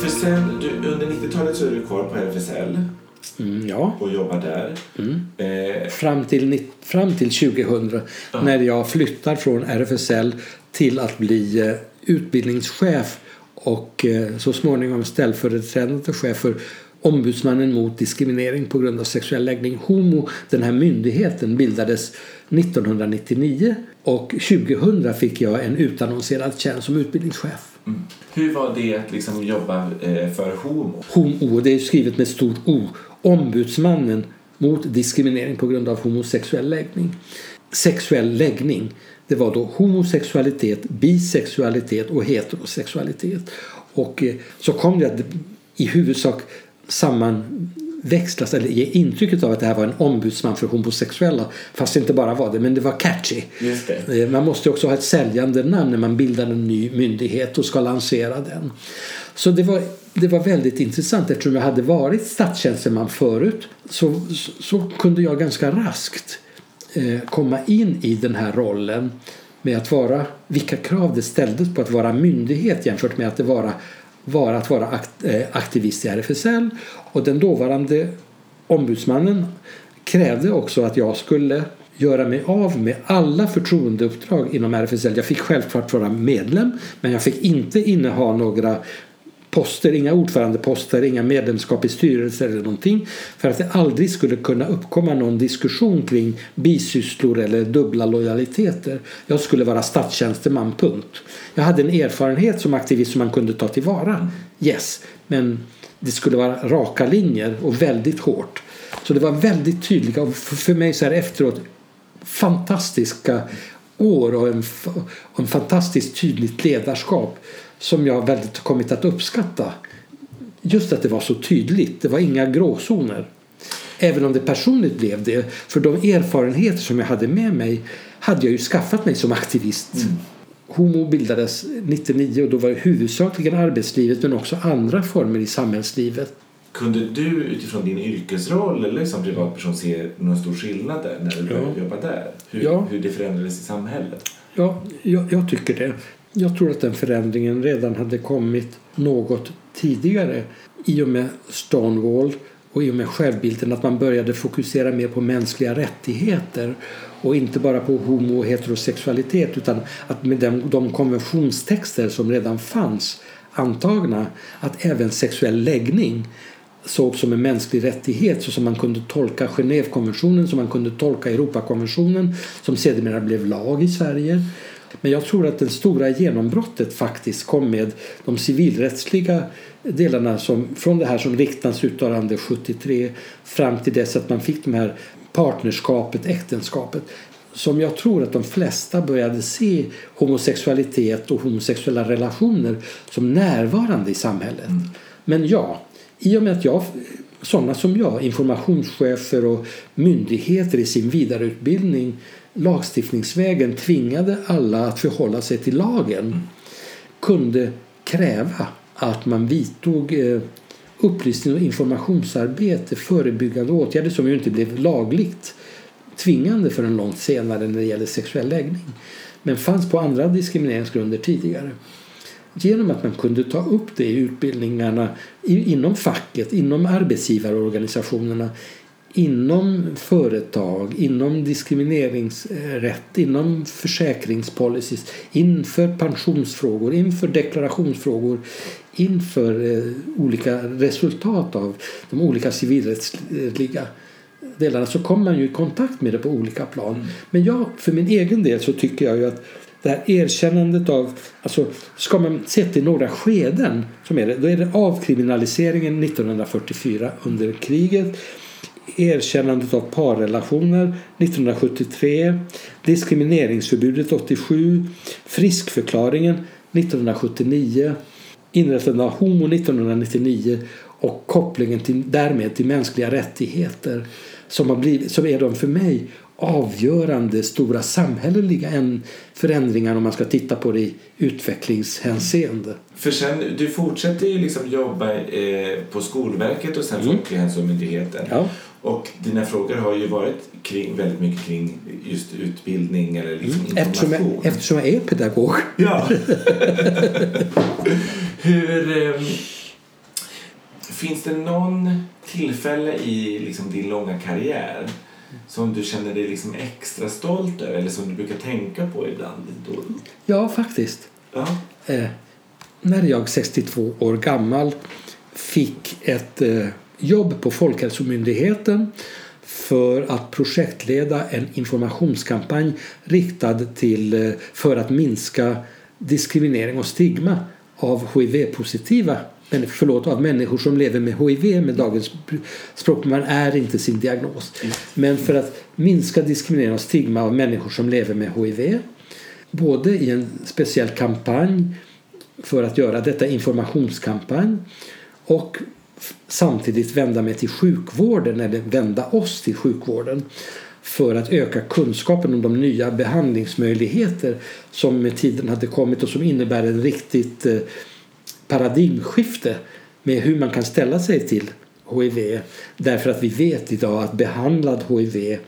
För sen, du, under 90-talet så är du kvar på RFSL Mm, ja. och jobbar där. Mm. Eh. Fram, till, fram till 2000 ja. när jag flyttar från RFSL till att bli eh, utbildningschef och eh, så småningom ställföreträdande chef för Ombudsmannen mot diskriminering på grund av sexuell läggning. HOMO, den här myndigheten, bildades 1999 och 2000 fick jag en utannonserad tjänst som utbildningschef. Mm. Hur var det att liksom jobba eh, för HOMO? HOMO, det är skrivet med stort O. Ombudsmannen mot diskriminering på grund av homosexuell läggning. Sexuell läggning, det var då homosexualitet, bisexualitet och heterosexualitet. Och eh, så kom det att i huvudsak samman sammanväxlas eller ge intrycket av att det här var en ombudsman för homosexuella fast det inte bara var det, men det var catchy. Eh, man måste också ha ett säljande namn när man bildar en ny myndighet och ska lansera den. Så det var, det var väldigt intressant eftersom jag hade varit statstjänsteman förut så, så, så kunde jag ganska raskt eh, komma in i den här rollen med att vara, vilka krav det ställdes på att vara myndighet jämfört med att det vara var att vara eh, aktivist i RFSL och den dåvarande ombudsmannen krävde också att jag skulle göra mig av med alla förtroendeuppdrag inom RFSL. Jag fick självklart vara medlem men jag fick inte inneha några poster, inga ordförandeposter, inga medlemskap i styrelser eller någonting för att det aldrig skulle kunna uppkomma någon diskussion kring bisysslor eller dubbla lojaliteter. Jag skulle vara statstjänsteman, punkt. Jag hade en erfarenhet som aktivist som man kunde ta tillvara, yes, men det skulle vara raka linjer och väldigt hårt. Så det var väldigt tydliga och för mig så här efteråt fantastiska år och en, och en fantastiskt tydligt ledarskap som jag väldigt kommit att uppskatta. Just att det var så tydligt, det var inga gråzoner. Även om det personligt blev det. För de erfarenheter som jag hade med mig hade jag ju skaffat mig som aktivist. Mm. Homo bildades 99 och då var det huvudsakligen arbetslivet men också andra former i samhällslivet. Kunde du utifrån din yrkesroll eller som privatperson se någon stor skillnad där när du började ja. jobba där? Hur, ja. hur det förändrades i samhället? Ja, jag, jag tycker det. Jag tror att den förändringen redan hade kommit något tidigare i och med Stonewall och i och med självbilden att man började fokusera mer på mänskliga rättigheter och inte bara på homo och heterosexualitet utan att med de, de konventionstexter som redan fanns antagna att även sexuell läggning sågs som en mänsklig rättighet så som man kunde tolka Genèvekonventionen, som man kunde tolka Europakonventionen som sedermera blev lag i Sverige men jag tror att det stora genombrottet faktiskt kom med de civilrättsliga delarna som, från det här som riksdagens uttalande 73 fram till dess att man fick de här partnerskapet, äktenskapet som jag tror att de flesta började se homosexualitet och homosexuella relationer som närvarande i samhället. Mm. Men ja, i och med att jag sådana som jag, informationschefer och myndigheter i sin vidareutbildning lagstiftningsvägen tvingade alla att förhålla sig till lagen kunde kräva att man vidtog eh, upplysning och informationsarbete, förebyggande åtgärder som ju inte blev lagligt tvingande förrän långt senare när det gäller sexuell läggning men fanns på andra diskrimineringsgrunder tidigare. Genom att man kunde ta upp det i utbildningarna inom facket, inom arbetsgivarorganisationerna inom företag, inom diskrimineringsrätt, inom försäkringspolicies, inför pensionsfrågor, inför deklarationsfrågor, inför eh, olika resultat av de olika civilrättsliga delarna så kommer man ju i kontakt med det på olika plan. Mm. Men jag, för min egen del så tycker jag ju att det här erkännandet av, alltså ska man se till några skeden som är det, då är det avkriminaliseringen 1944 under kriget erkännandet av parrelationer 1973, diskrimineringsförbudet 87, friskförklaringen 1979, inrättandet av HOMO 1999 och kopplingen till, därmed till mänskliga rättigheter som, har blivit, som är de för mig avgörande stora samhälleliga förändringar om man ska titta på det i utvecklingshänseende. För sen, du fortsätter ju liksom jobba eh, på Skolverket och sen mm. Folkhälsomyndigheten. Ja. Och dina frågor har ju varit kring, väldigt mycket kring just utbildning eller liksom mm. eftersom, jag, eftersom jag är pedagog. Ja. Hur... Eh, finns det någon tillfälle i liksom din långa karriär som du känner dig liksom extra stolt över eller som du brukar tänka på ibland? Då? Ja, faktiskt. Ja. Eh, när jag 62 år gammal fick ett eh, jobb på Folkhälsomyndigheten för att projektleda en informationskampanj riktad till, eh, för att minska diskriminering och stigma av hiv-positiva förlåt, av människor som lever med hiv med dagens språk. Man är inte sin diagnos. Men för att minska diskriminering och stigma av människor som lever med hiv både i en speciell kampanj för att göra detta informationskampanj och samtidigt vända mig till sjukvården eller vända oss till sjukvården för att öka kunskapen om de nya behandlingsmöjligheter som med tiden hade kommit och som innebär en riktigt eh, paradigmskifte med hur man kan ställa sig till hiv. Därför att vi vet idag att behandlad hiv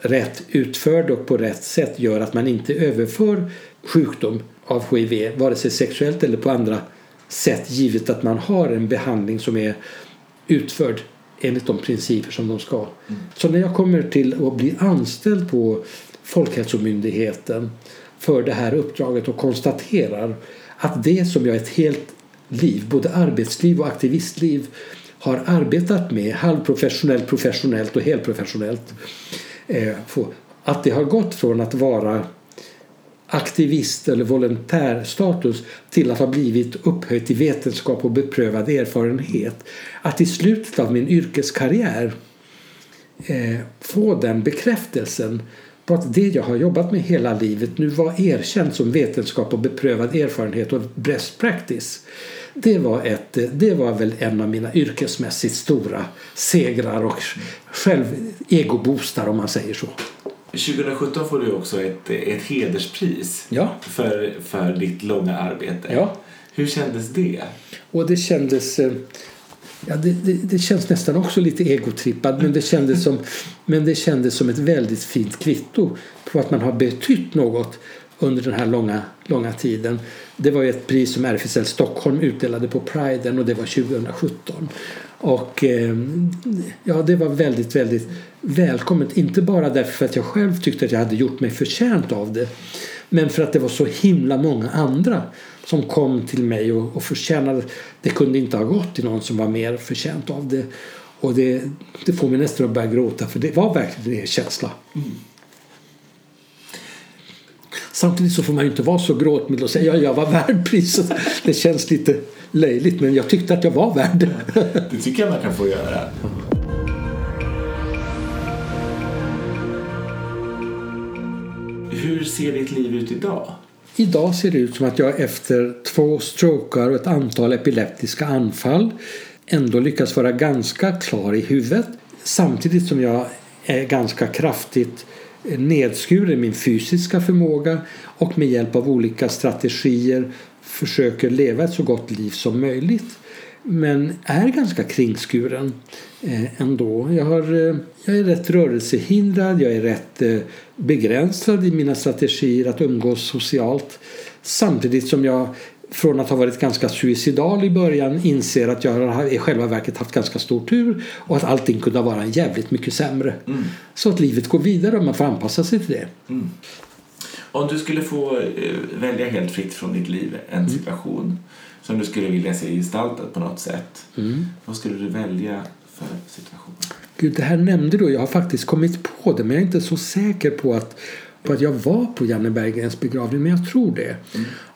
rätt utförd och på rätt sätt gör att man inte överför sjukdom av hiv vare sig sexuellt eller på andra sätt givet att man har en behandling som är utförd enligt de principer som de ska. Mm. Så när jag kommer till att bli anställd på Folkhälsomyndigheten för det här uppdraget och konstaterar att det som jag ett helt liv, både arbetsliv och aktivistliv har arbetat med halvprofessionellt, professionellt och helprofessionellt. Eh, att det har gått från att vara aktivist eller volontärstatus till att ha blivit upphöjt till vetenskap och beprövad erfarenhet. Att i slutet av min yrkeskarriär eh, få den bekräftelsen på att det jag har jobbat med hela livet nu var erkänt som vetenskap och beprövad erfarenhet och best practice. Det var, ett, eh, det var väl en av mina yrkesmässigt stora segrar och själv egoboostar om man säger så. 2017 får du också ett, ett hederspris ja. för, för ditt långa arbete. Ja. Hur kändes det? Och det kändes... Eh, ja, det, det, det, känns nästan också lite egotrippad men det, kändes som, men det kändes som ett väldigt fint kvitto på att man har betytt något under den här långa, långa tiden. Det var ett pris som RFSL Stockholm utdelade på Priden och det var 2017. Och eh, ja, det var väldigt, väldigt välkommet. Inte bara därför att jag själv tyckte att jag hade gjort mig förtjänt av det. Men för att det var så himla många andra som kom till mig och, och förtjänade. Det kunde inte ha gått till någon som var mer förtjänt av det. Och det, det får mig nästan att börja gråta för det var verkligen en känsla. Mm. Samtidigt så får man ju inte vara så gråtmild och säga ja, jag var värd priset. Det känns lite löjligt men jag tyckte att jag var värd det. Tycker jag man kan få göra. Hur ser ditt liv ut idag? Idag ser det ut som att jag efter två strokar och ett antal epileptiska anfall ändå lyckas vara ganska klar i huvudet samtidigt som jag är ganska kraftigt nedskuren min fysiska förmåga och med hjälp av olika strategier försöker leva ett så gott liv som möjligt. Men är ganska kringskuren eh, ändå. Jag, har, eh, jag är rätt rörelsehindrad, jag är rätt eh, begränsad i mina strategier att umgås socialt samtidigt som jag från att ha varit ganska suicidal i början inser att jag har i själva verket haft ganska stor tur och att allting kunde vara jävligt mycket sämre. Mm. Så att livet går vidare och man får anpassa sig till det. Mm. Om du skulle få välja helt fritt från ditt liv en situation som du skulle vilja se gestaltad på något sätt. Mm. Vad skulle du välja för situation? Gud, det här nämnde du. Jag har faktiskt kommit på det men jag är inte så säker på att, på att jag var på Janne Berggrens begravning. Men jag tror det.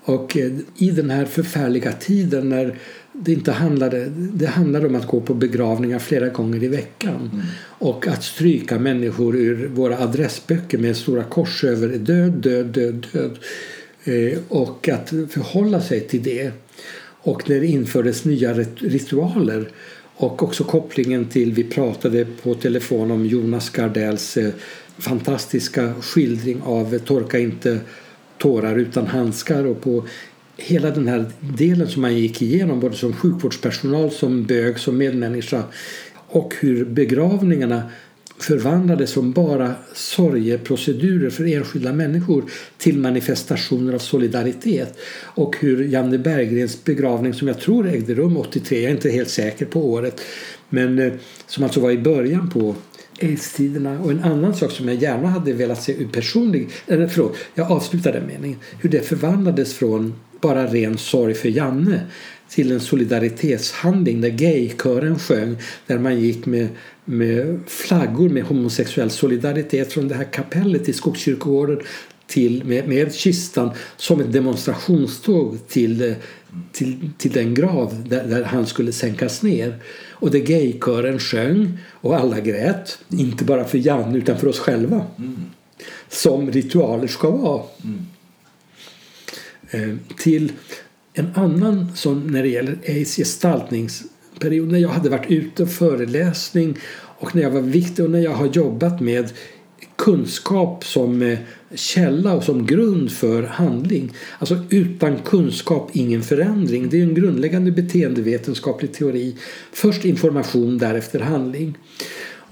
Och eh, i den här förfärliga tiden när det inte handlade, det handlade om att gå på begravningar flera gånger i veckan. Och att stryka människor ur våra adressböcker med stora kors över död, död, död, död. Eh, och att förhålla sig till det. Och när det infördes nya ritualer. Och också kopplingen till, vi pratade på telefon om Jonas Gardells eh, fantastiska skildring av eh, Torka inte tårar utan handskar. Och på hela den här delen som man gick igenom både som sjukvårdspersonal, som bög, som medmänniska. Och hur begravningarna förvandlades från bara sorgeprocedurer för enskilda människor till manifestationer av solidaritet. Och hur Janne Berggrens begravning som jag tror ägde rum 83, jag är inte helt säker på året, men eh, som alltså var i början på aids-tiderna. Och en annan sak som jag gärna hade velat se ur personlig, eller förlåt, jag avslutar den meningen, hur det förvandlades från bara ren sorg för Janne till en solidaritetshandling där gaykören sjöng där man gick med, med flaggor med homosexuell solidaritet från det här kapellet i Skogskyrkogården till, med, med kistan som ett demonstrationståg till, eh, till, till den grav där, där han skulle sänkas ner. Och det gaykören sjöng och alla grät, inte bara för Janne utan för oss själva. Som ritualer ska vara. Eh, till en annan som när det gäller aids period när jag hade varit ute och föreläsning och när jag var viktig och när jag har jobbat med kunskap som eh, källa och som grund för handling. Alltså utan kunskap ingen förändring. Det är en grundläggande beteendevetenskaplig teori. Först information, därefter handling.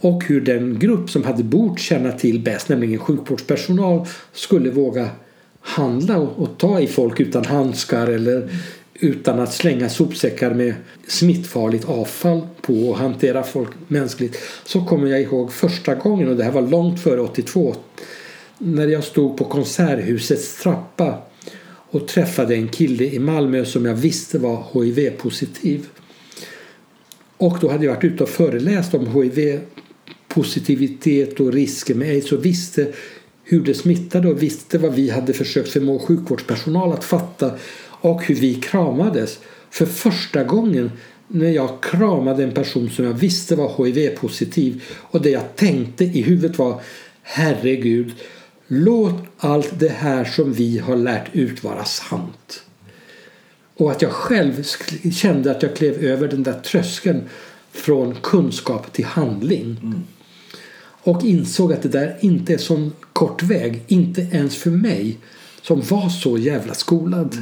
Och hur den grupp som hade bort känna till bäst, nämligen sjukvårdspersonal, skulle våga handla och ta i folk utan handskar eller utan att slänga sopsäckar med smittfarligt avfall på och hantera folk mänskligt så kommer jag ihåg första gången, och det här var långt före 82 när jag stod på Konserthusets trappa och träffade en kille i Malmö som jag visste var HIV-positiv. Och då hade jag varit ute och föreläst om HIV-positivitet och risker med aids och visste hur det smittade och visste vad vi hade försökt förmå sjukvårdspersonal att fatta och hur vi kramades. För första gången när jag kramade en person som jag visste var HIV-positiv och det jag tänkte i huvudet var Herregud, låt allt det här som vi har lärt ut vara sant. Och att jag själv kände att jag klev över den där tröskeln från kunskap till handling. Och insåg att det där inte är sån kort väg, inte ens för mig som var så jävla skolad.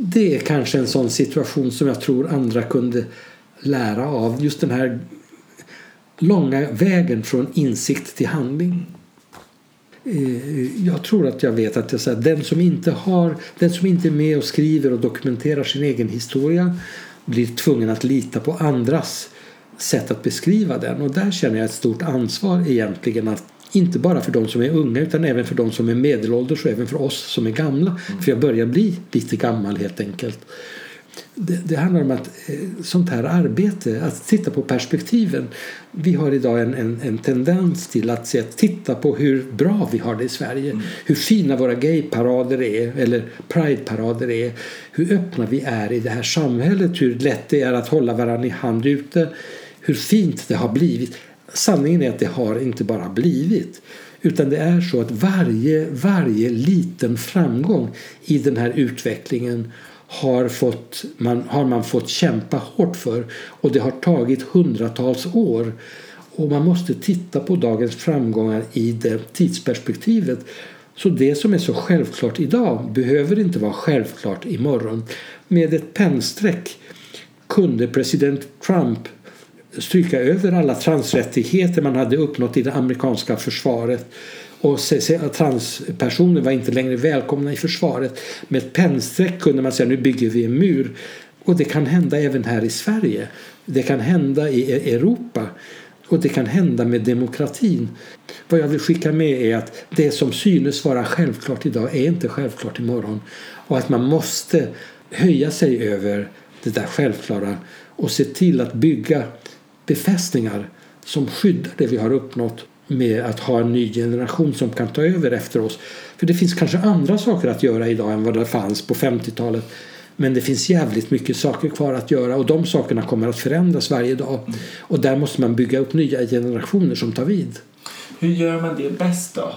Det är kanske en sån situation som jag tror andra kunde lära av. Just den här långa vägen från insikt till handling. Eh, jag tror att jag vet att jag säger, den, som inte har, den som inte är med och skriver och dokumenterar sin egen historia blir tvungen att lita på andras sätt att beskriva den. Och där känner jag ett stort ansvar egentligen att inte bara för de som är unga utan även för de som är medelålders och även för oss som är gamla. För jag börjar bli lite gammal helt enkelt. Det, det handlar om att eh, sånt här arbete, att titta på perspektiven. Vi har idag en, en, en tendens till att se, titta på hur bra vi har det i Sverige. Hur fina våra gayparader är, eller prideparader är. Hur öppna vi är i det här samhället. Hur lätt det är att hålla varandra i hand ute. Hur fint det har blivit. Sanningen är att det har inte bara blivit. Utan det är så att varje, varje liten framgång i den här utvecklingen har, fått, man, har man fått kämpa hårt för. Och det har tagit hundratals år. Och man måste titta på dagens framgångar i det tidsperspektivet. Så det som är så självklart idag behöver inte vara självklart imorgon. Med ett pennstreck kunde president Trump stryka över alla transrättigheter man hade uppnått i det amerikanska försvaret och transpersoner var inte längre välkomna i försvaret. Med ett pennstreck kunde man säga nu bygger vi en mur. Och det kan hända även här i Sverige. Det kan hända i e- Europa. Och det kan hända med demokratin. Vad jag vill skicka med är att det som synes vara självklart idag är inte självklart imorgon. Och att man måste höja sig över det där självklara och se till att bygga befästningar som skyddar det vi har uppnått med att ha en ny generation som kan ta över efter oss. För det finns kanske andra saker att göra idag än vad det fanns på 50-talet. Men det finns jävligt mycket saker kvar att göra och de sakerna kommer att förändras varje dag. Mm. Och där måste man bygga upp nya generationer som tar vid. Hur gör man det bäst då?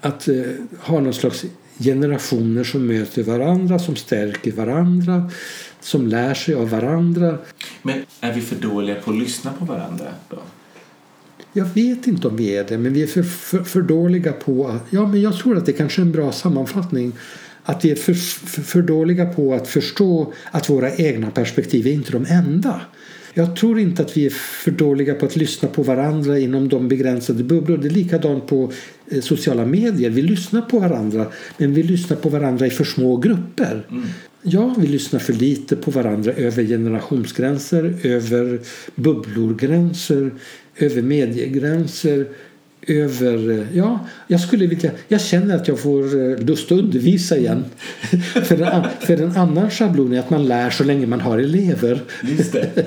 Att eh, ha någon slags generationer som möter varandra, som stärker varandra, som lär sig av varandra. Men är vi för dåliga på att lyssna på varandra då? Jag vet inte om vi är det, men vi är för, för, för dåliga på att... Ja, men jag tror att det kanske är en bra sammanfattning. Att vi är för, för, för dåliga på att förstå att våra egna perspektiv är inte de enda. Jag tror inte att vi är för dåliga på att lyssna på varandra inom de begränsade bubblor. Det är likadant på eh, sociala medier. Vi lyssnar på varandra, men vi lyssnar på varandra i för små grupper. Mm. Ja, vi lyssnar för lite på varandra över generationsgränser, över bubblorgränser, över mediegränser, över... Ja, jag skulle vilja... Jag känner att jag får eh, lust att undervisa igen. för, en, för en annan schablon är att man lär så länge man har elever. Just det.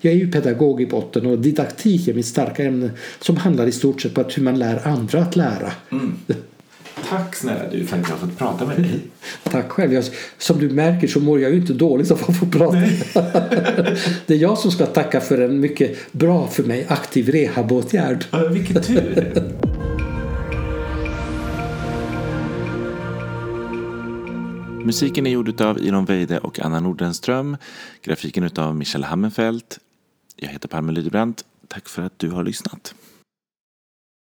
jag är ju pedagog i botten och didaktik är mitt starka ämne som handlar i stort sett på hur man lär andra att lära. Mm. Tack snälla du för att jag har fått prata med dig. Tack själv. Jag, som du märker så mår jag ju inte dåligt av att få prata. det är jag som ska tacka för en mycket bra för mig aktiv rehabåtgärd. Ja, vilken tur. Musiken är gjord av Iron Weide och Anna Nordenström. Grafiken av Michel Hammenfeldt. Jag heter Palme Lydebrandt. Tack för att du har lyssnat.